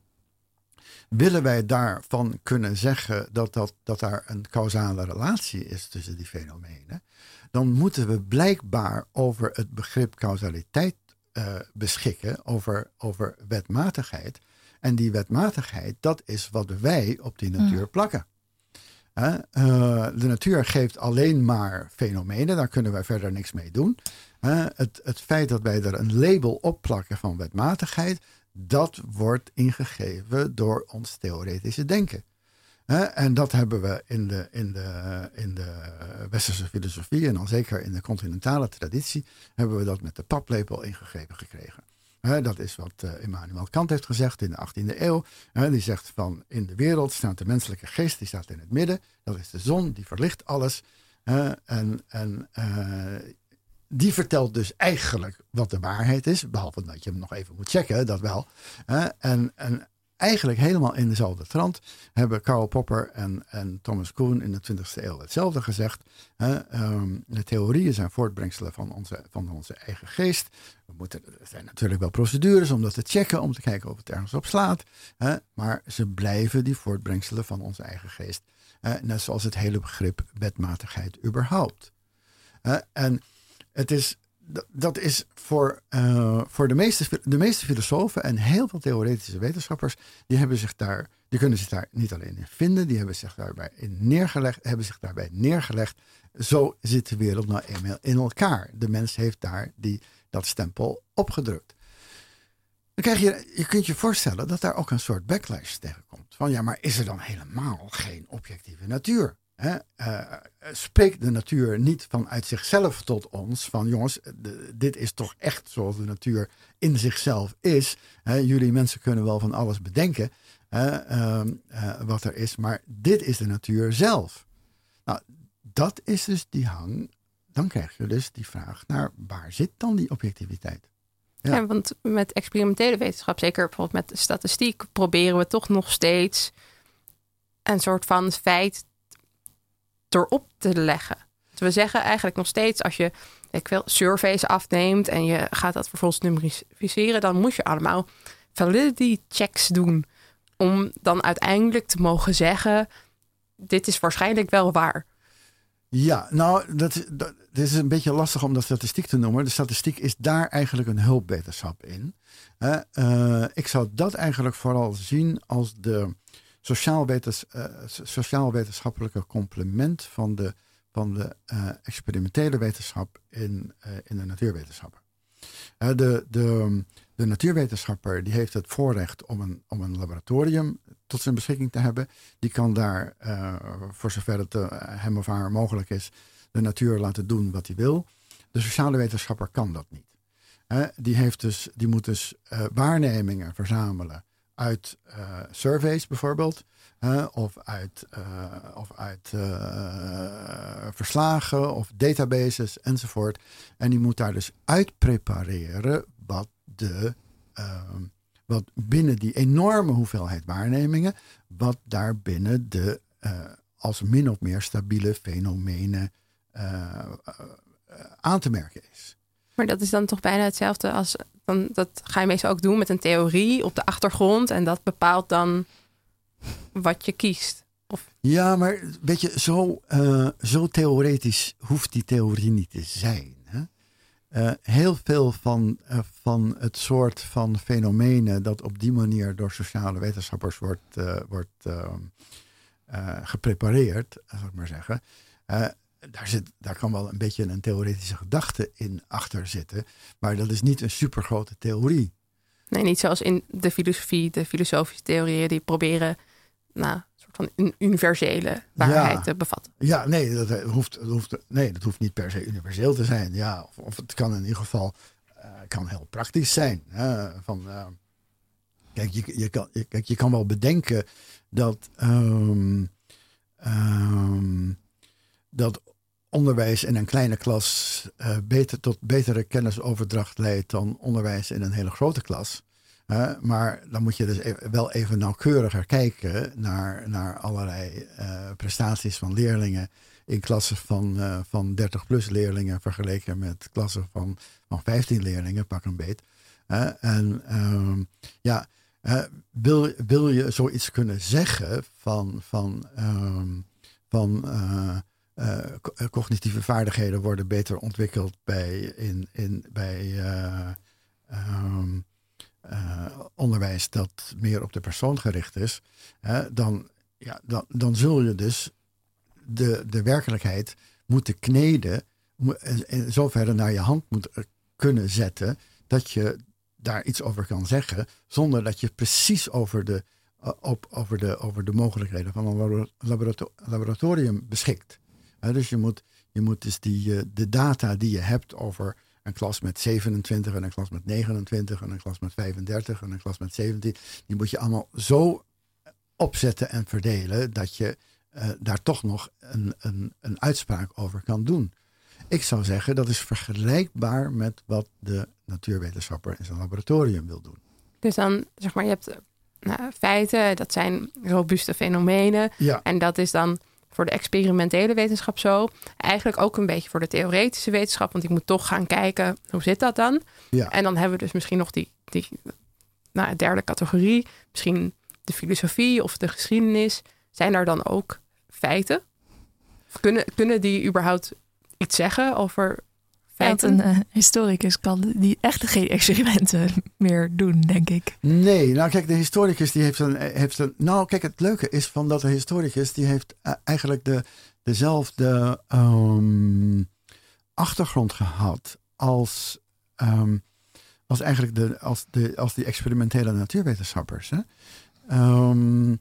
willen wij daarvan kunnen zeggen dat, dat, dat daar een causale relatie is tussen die fenomenen, dan moeten we blijkbaar over het begrip causaliteit eh, beschikken, over, over wetmatigheid. En die wetmatigheid, dat is wat wij op die natuur plakken. Eh, de natuur geeft alleen maar fenomenen, daar kunnen wij verder niks mee doen. Het, het feit dat wij er een label op plakken van wetmatigheid, dat wordt ingegeven door ons theoretische denken. En dat hebben we in de, in, de, in de westerse filosofie en dan zeker in de continentale traditie, hebben we dat met de paplepel ingegeven gekregen. Dat is wat eh, Immanuel Kant heeft gezegd in de 18e eeuw. Die zegt van in de wereld staat de menselijke geest, die staat in het midden. Dat is de zon, die verlicht alles. En en eh, die vertelt dus eigenlijk wat de waarheid is. Behalve dat je hem nog even moet checken, dat wel. En, en eigenlijk helemaal in dezelfde trant hebben Karl Popper en, en Thomas Kuhn in de 20e eeuw hetzelfde gezegd. Hè, ehm, de theorieën zijn voortbrengselen van onze, van onze eigen geest. We moeten, er zijn natuurlijk wel procedures om dat te checken, om te kijken of het ergens op slaat. Hè, maar ze blijven die voortbrengselen van onze eigen geest. Hè, net zoals het hele begrip wetmatigheid überhaupt. En het is, dat- is voor, eh, voor de, meeste, de meeste filosofen en heel veel theoretische wetenschappers, die, hebben zich daar, die kunnen zich daar niet alleen in vinden, die hebben zich daarbij neergelegd, hebben zich daarbij neergelegd. Zo zit de wereld nou eenmaal in elkaar. De mens heeft daar die, dat stempel opgedrukt. Dan krijg je, je kunt je voorstellen dat daar ook een soort backlash tegen komt. Van ja, maar is er dan helemaal geen objectieve natuur? Hè? Eh, spreekt de natuur niet vanuit zichzelf tot ons van jongens, dit is toch echt zoals de natuur in zichzelf is. Hè? Jullie mensen kunnen wel van alles bedenken ehm, eh, wat er is, maar dit is de natuur zelf. Nou, dat is dus die hang. Dan krijg je dus die vraag naar waar zit dan die objectiviteit? Ja. Want met experimentele wetenschap, zeker bijvoorbeeld met statistiek, proberen we toch nog steeds een soort van feit erop te leggen. Dus we zeggen eigenlijk nog steeds, als je ik wil, surveys afneemt en je gaat dat vervolgens numeriseren, dan moet je allemaal validity checks doen. Om dan uiteindelijk te mogen zeggen, dit is waarschijnlijk wel waar. Ja, nou, dat, dat, is een beetje lastig om dat statistiek te noemen. De statistiek is daar eigenlijk een hulpwetenschap in. Eh, ik zou dat eigenlijk vooral zien als de eh, so- sociaal-wetenschappelijke complement van de, van de eh, experimentele wetenschap in, eh, in de natuurwetenschappen. De, de, de natuurwetenschapper die heeft het voorrecht om een, om een laboratorium tot zijn beschikking te hebben. Die kan daar, voor zover het hem of haar mogelijk is, de natuur laten doen wat hij wil. De sociale wetenschapper kan dat niet. Die, heeft dus, die moet dus waarnemingen verzamelen uit eh, surveys bijvoorbeeld. of uit, eh, of uit eh, verslagen of databases enzovoort. En die moet daar dus uit prepareren wat de ehm, wat binnen die enorme hoeveelheid waarnemingen, wat daar binnen de als min of meer stabiele fenomenen aan te merken is. Maar dat is dan toch bijna hetzelfde als. Dat ga je meestal ook doen met een theorie op de achtergrond. En dat bepaalt dan wat je kiest. Ja, maar weet je, zo, eh, zo theoretisch hoeft die theorie niet te zijn. Hè? Eh, heel veel van, eh, van het soort van fenomenen dat op die manier door sociale wetenschappers wordt, wordt, ehm, eh, geprepareerd, zal ik maar zeggen. Daar, zit, daar kan wel een beetje een theoretische gedachte in achter zitten. Maar dat is niet een supergrote theorie. Nee, niet zoals in de filosofie, de filosofische theorieën die proberen nou, een soort van een universele waarheid Ja. te bevatten. Ja, nee dat, eh, hoeft, dat hoeft, nee, dat hoeft niet per se universeel te zijn. Ja, of, of het kan in ieder geval eh, kan heel praktisch zijn. hè, van, eh, kijk, je, je kan, je, kijk, je kan wel bedenken dat, ehm, ehm, dat onderwijs in een kleine klas eh, beter, tot betere kennisoverdracht leidt dan onderwijs in een hele grote klas. maar dan moet je dus e- wel even nauwkeuriger kijken naar, naar allerlei eh, prestaties van leerlingen in klassen van, eh, van 30 plus leerlingen vergeleken met klassen van, van 15 leerlingen, pak een beet. en ehm, ja, wil, wil je zoiets kunnen zeggen van, van, ehm, van eh, eh, co- cognitieve vaardigheden worden beter ontwikkeld bij, in, in, bij eh, ehm, eh, onderwijs dat meer op de persoon gericht is, hè, dan, ja, dan, dan zul je dus de, de werkelijkheid moeten kneden, en, en zover naar je hand moet kunnen zetten, dat je daar iets over kan zeggen, zonder dat je precies over de, op, over de, over de mogelijkheden van een labo- laborato- laboratorium beschikt. Dus je moet, je moet dus die, eh, de data die je hebt over een klas met 27 en een klas met 29 en een klas met 35 en een klas met 17, die moet je allemaal zo opzetten en verdelen dat je eh, daar toch nog een, een, een uitspraak over kan doen. Ik zou zeggen dat is vergelijkbaar met wat de natuurwetenschapper in zijn laboratorium wil doen. Dus dan, zeg maar, je hebt eh, nou, feiten, dat zijn robuuste fenomenen. Ja, En dat is dan voor de experimentele wetenschap zo. Eigenlijk ook een beetje voor de theoretische wetenschap. Want ik moet toch gaan kijken, hoe zit dat dan? ja. En dan hebben we dus misschien nog die, die nou, derde categorie. Misschien de filosofie of de geschiedenis. Zijn daar dan ook feiten? Kunnen, kunnen die überhaupt iets zeggen over Want een eh, historicus kan die echt geen experimenten meer doen, denk ik. Nee, nou kijk, de historicus die heeft een, heeft een. Nou, kijk, het leuke is van dat de historicus die heeft eh, eigenlijk de, dezelfde ehm, achtergrond gehad als, ehm, als eigenlijk de, als, de, als die experimentele natuurwetenschappers. Hè? Ehm,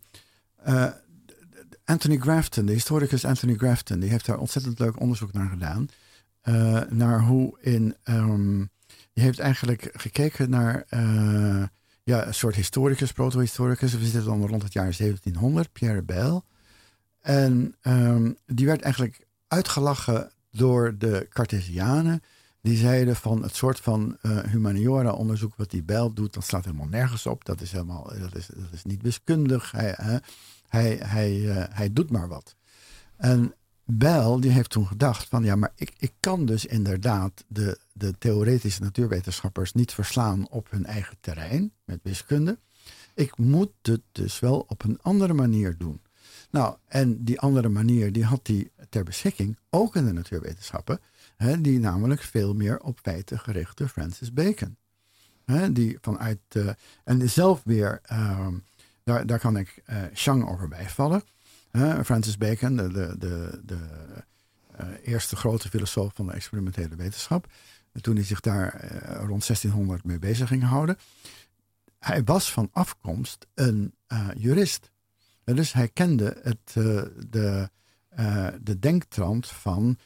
eh, Anthony Grafton, de historicus Anthony Grafton, die heeft daar ontzettend leuk onderzoek naar gedaan. Eh, naar hoe in. ehm, die heeft eigenlijk gekeken naar eh, ja, een soort historicus, proto-historicus. We zitten dan rond het jaar 1700, Pierre Bell. En ehm, die werd eigenlijk uitgelachen door de Cartesianen. Die zeiden van het soort van eh, humaniora-onderzoek wat die Bell doet, dat slaat helemaal nergens op. Dat is, helemaal, dat is, dat is niet wiskundig. Hij, hè, hij, hij, hij doet maar wat. En Bell die heeft toen gedacht van ja, maar ik, ik kan dus inderdaad de, de theoretische natuurwetenschappers niet verslaan op hun eigen terrein met wiskunde. Ik moet het dus wel op een andere manier doen. Nou, en die andere manier die had hij ter beschikking, ook in de natuurwetenschappen, hè, die namelijk veel meer op feiten gerichte Francis Bacon. Hè, die vanuit, eh, en zelf weer, ehm, daar, daar kan ik eh Chang over bijvallen. Hè, Francis Bacon, de, de, de, de eh, eerste grote filosoof van de experimentele wetenschap. En toen hij zich daar eh, rond 1600 mee bezig ging houden. Hij was van afkomst een eh, jurist. Dus hij kende het, de, de denktrand van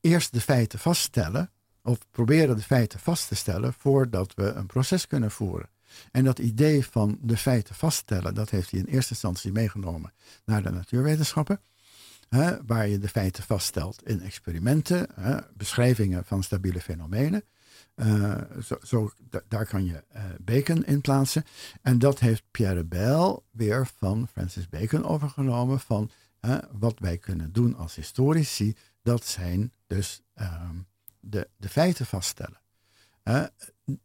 eerst de feiten vaststellen. Of proberen de feiten vast te stellen voordat we een proces kunnen voeren. En dat idee van de feiten vaststellen, dat heeft hij in eerste instantie meegenomen naar de natuurwetenschappen. Hè, waar je de feiten vaststelt in experimenten, hè, beschrijvingen van stabiele fenomenen. Eh, zo, zo, da- daar kan je eh, Bacon in plaatsen. En dat heeft Pierre Bell weer van Francis Bacon overgenomen. Van wat wij kunnen doen als historici, dat zijn dus ehm, de, de feiten vaststellen. Eh,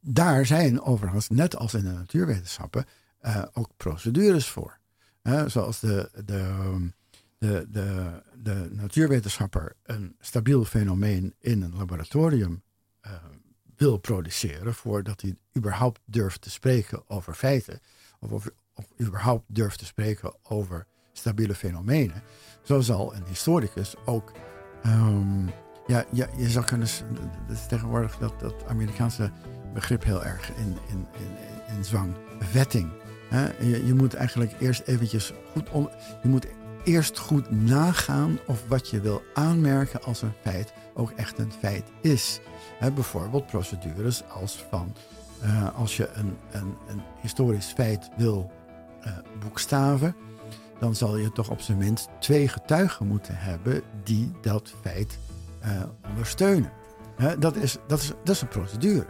daar zijn overigens, net als in de natuurwetenschappen, eh, ook procedures voor. Eh, zoals de, de, de, de, de natuurwetenschapper een stabiel fenomeen in een laboratorium wil produceren voordat hij überhaupt durft te spreken over feiten. Of, of, of überhaupt durft te spreken over stabiele fenomenen, zo zal een historicus ook. ehm, ja, ja, je zou kunnen. Dat is tegenwoordig dat, dat Amerikaanse begrip heel erg in, in, in, zwang. Vetting. Hè? Je, je moet eigenlijk eerst eventjes goed. on- je moet eerst goed nagaan of wat je wil aanmerken als een feit ook echt een feit is. Bijvoorbeeld procedures als van eh, als je een, een, een historisch feit wil eh, boekstaven, dan zal je toch op zijn minst twee getuigen moeten hebben die dat feit eh, ondersteunen. Dat, is, dat, is, dat is een procedure.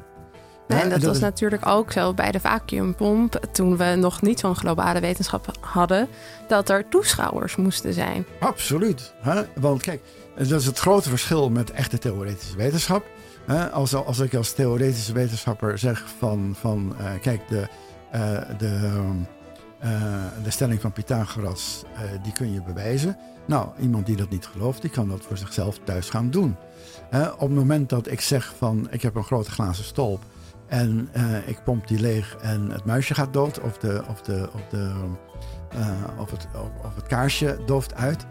En dat, was is- natuurlijk ook zo bij de vacuumpomp, toen we nog niet zo'n globale wetenschap hadden, dat er toeschouwers moesten zijn. Absoluut. Hè? Want kijk, dat is het grote verschil met echte theoretische wetenschap. Hè? Als, als ik als theoretische wetenschapper zeg van, van eh, kijk, de, eh, de, ehm, eh, de stelling van Pythagoras, eh, die kun je bewijzen. Nou, iemand die dat niet gelooft, die kan dat voor zichzelf thuis gaan doen. Hè? op het moment dat ik zeg van, ik heb een grote glazen stolp en eh, ik pomp die leeg en het muisje gaat dood of, de, of, de, of, de, eh, of, het, of, het kaarsje dooft uit.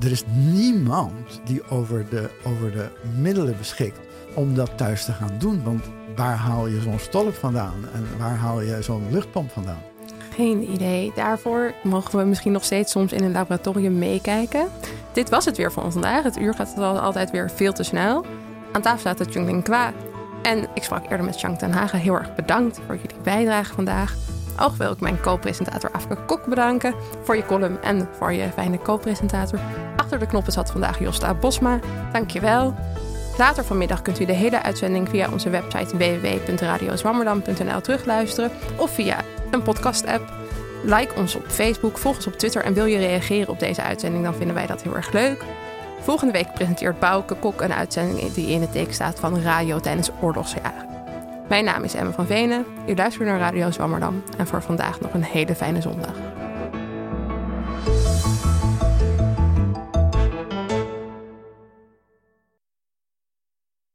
Er is niemand die over de, over de middelen beschikt om dat thuis te gaan doen. Want waar haal je zo'n stolp vandaan en waar haal je zo'n luchtpomp vandaan? Geen idee. Daarvoor mogen we misschien nog steeds soms in een laboratorium meekijken. Dit was het weer voor ons vandaag. Het uur gaat al- altijd weer veel te snel. Aan tafel de Jungling Kwa. En ik sprak eerder met Chang ten Hagen. Heel erg bedankt voor jullie bijdrage vandaag. Ook wil ik mijn co-presentator Afke Kok bedanken voor je column en voor je fijne co-presentator. Achter de knoppen zat vandaag Josta Bosma. Dankjewel. Later vanmiddag kunt u de hele uitzending via onze website www.radiozwammerdam.nl terugluisteren of via een podcast-app. Like ons op Facebook, volg ons op Twitter en wil je reageren op deze uitzending, dan vinden wij dat heel erg leuk. Volgende week presenteert Bouke Kok een uitzending die in het teken staat van radio tijdens oorlogsjaren. Mijn naam is Emma van Venen, u luistert naar Radio Zwammerdam en voor vandaag nog een hele fijne zondag.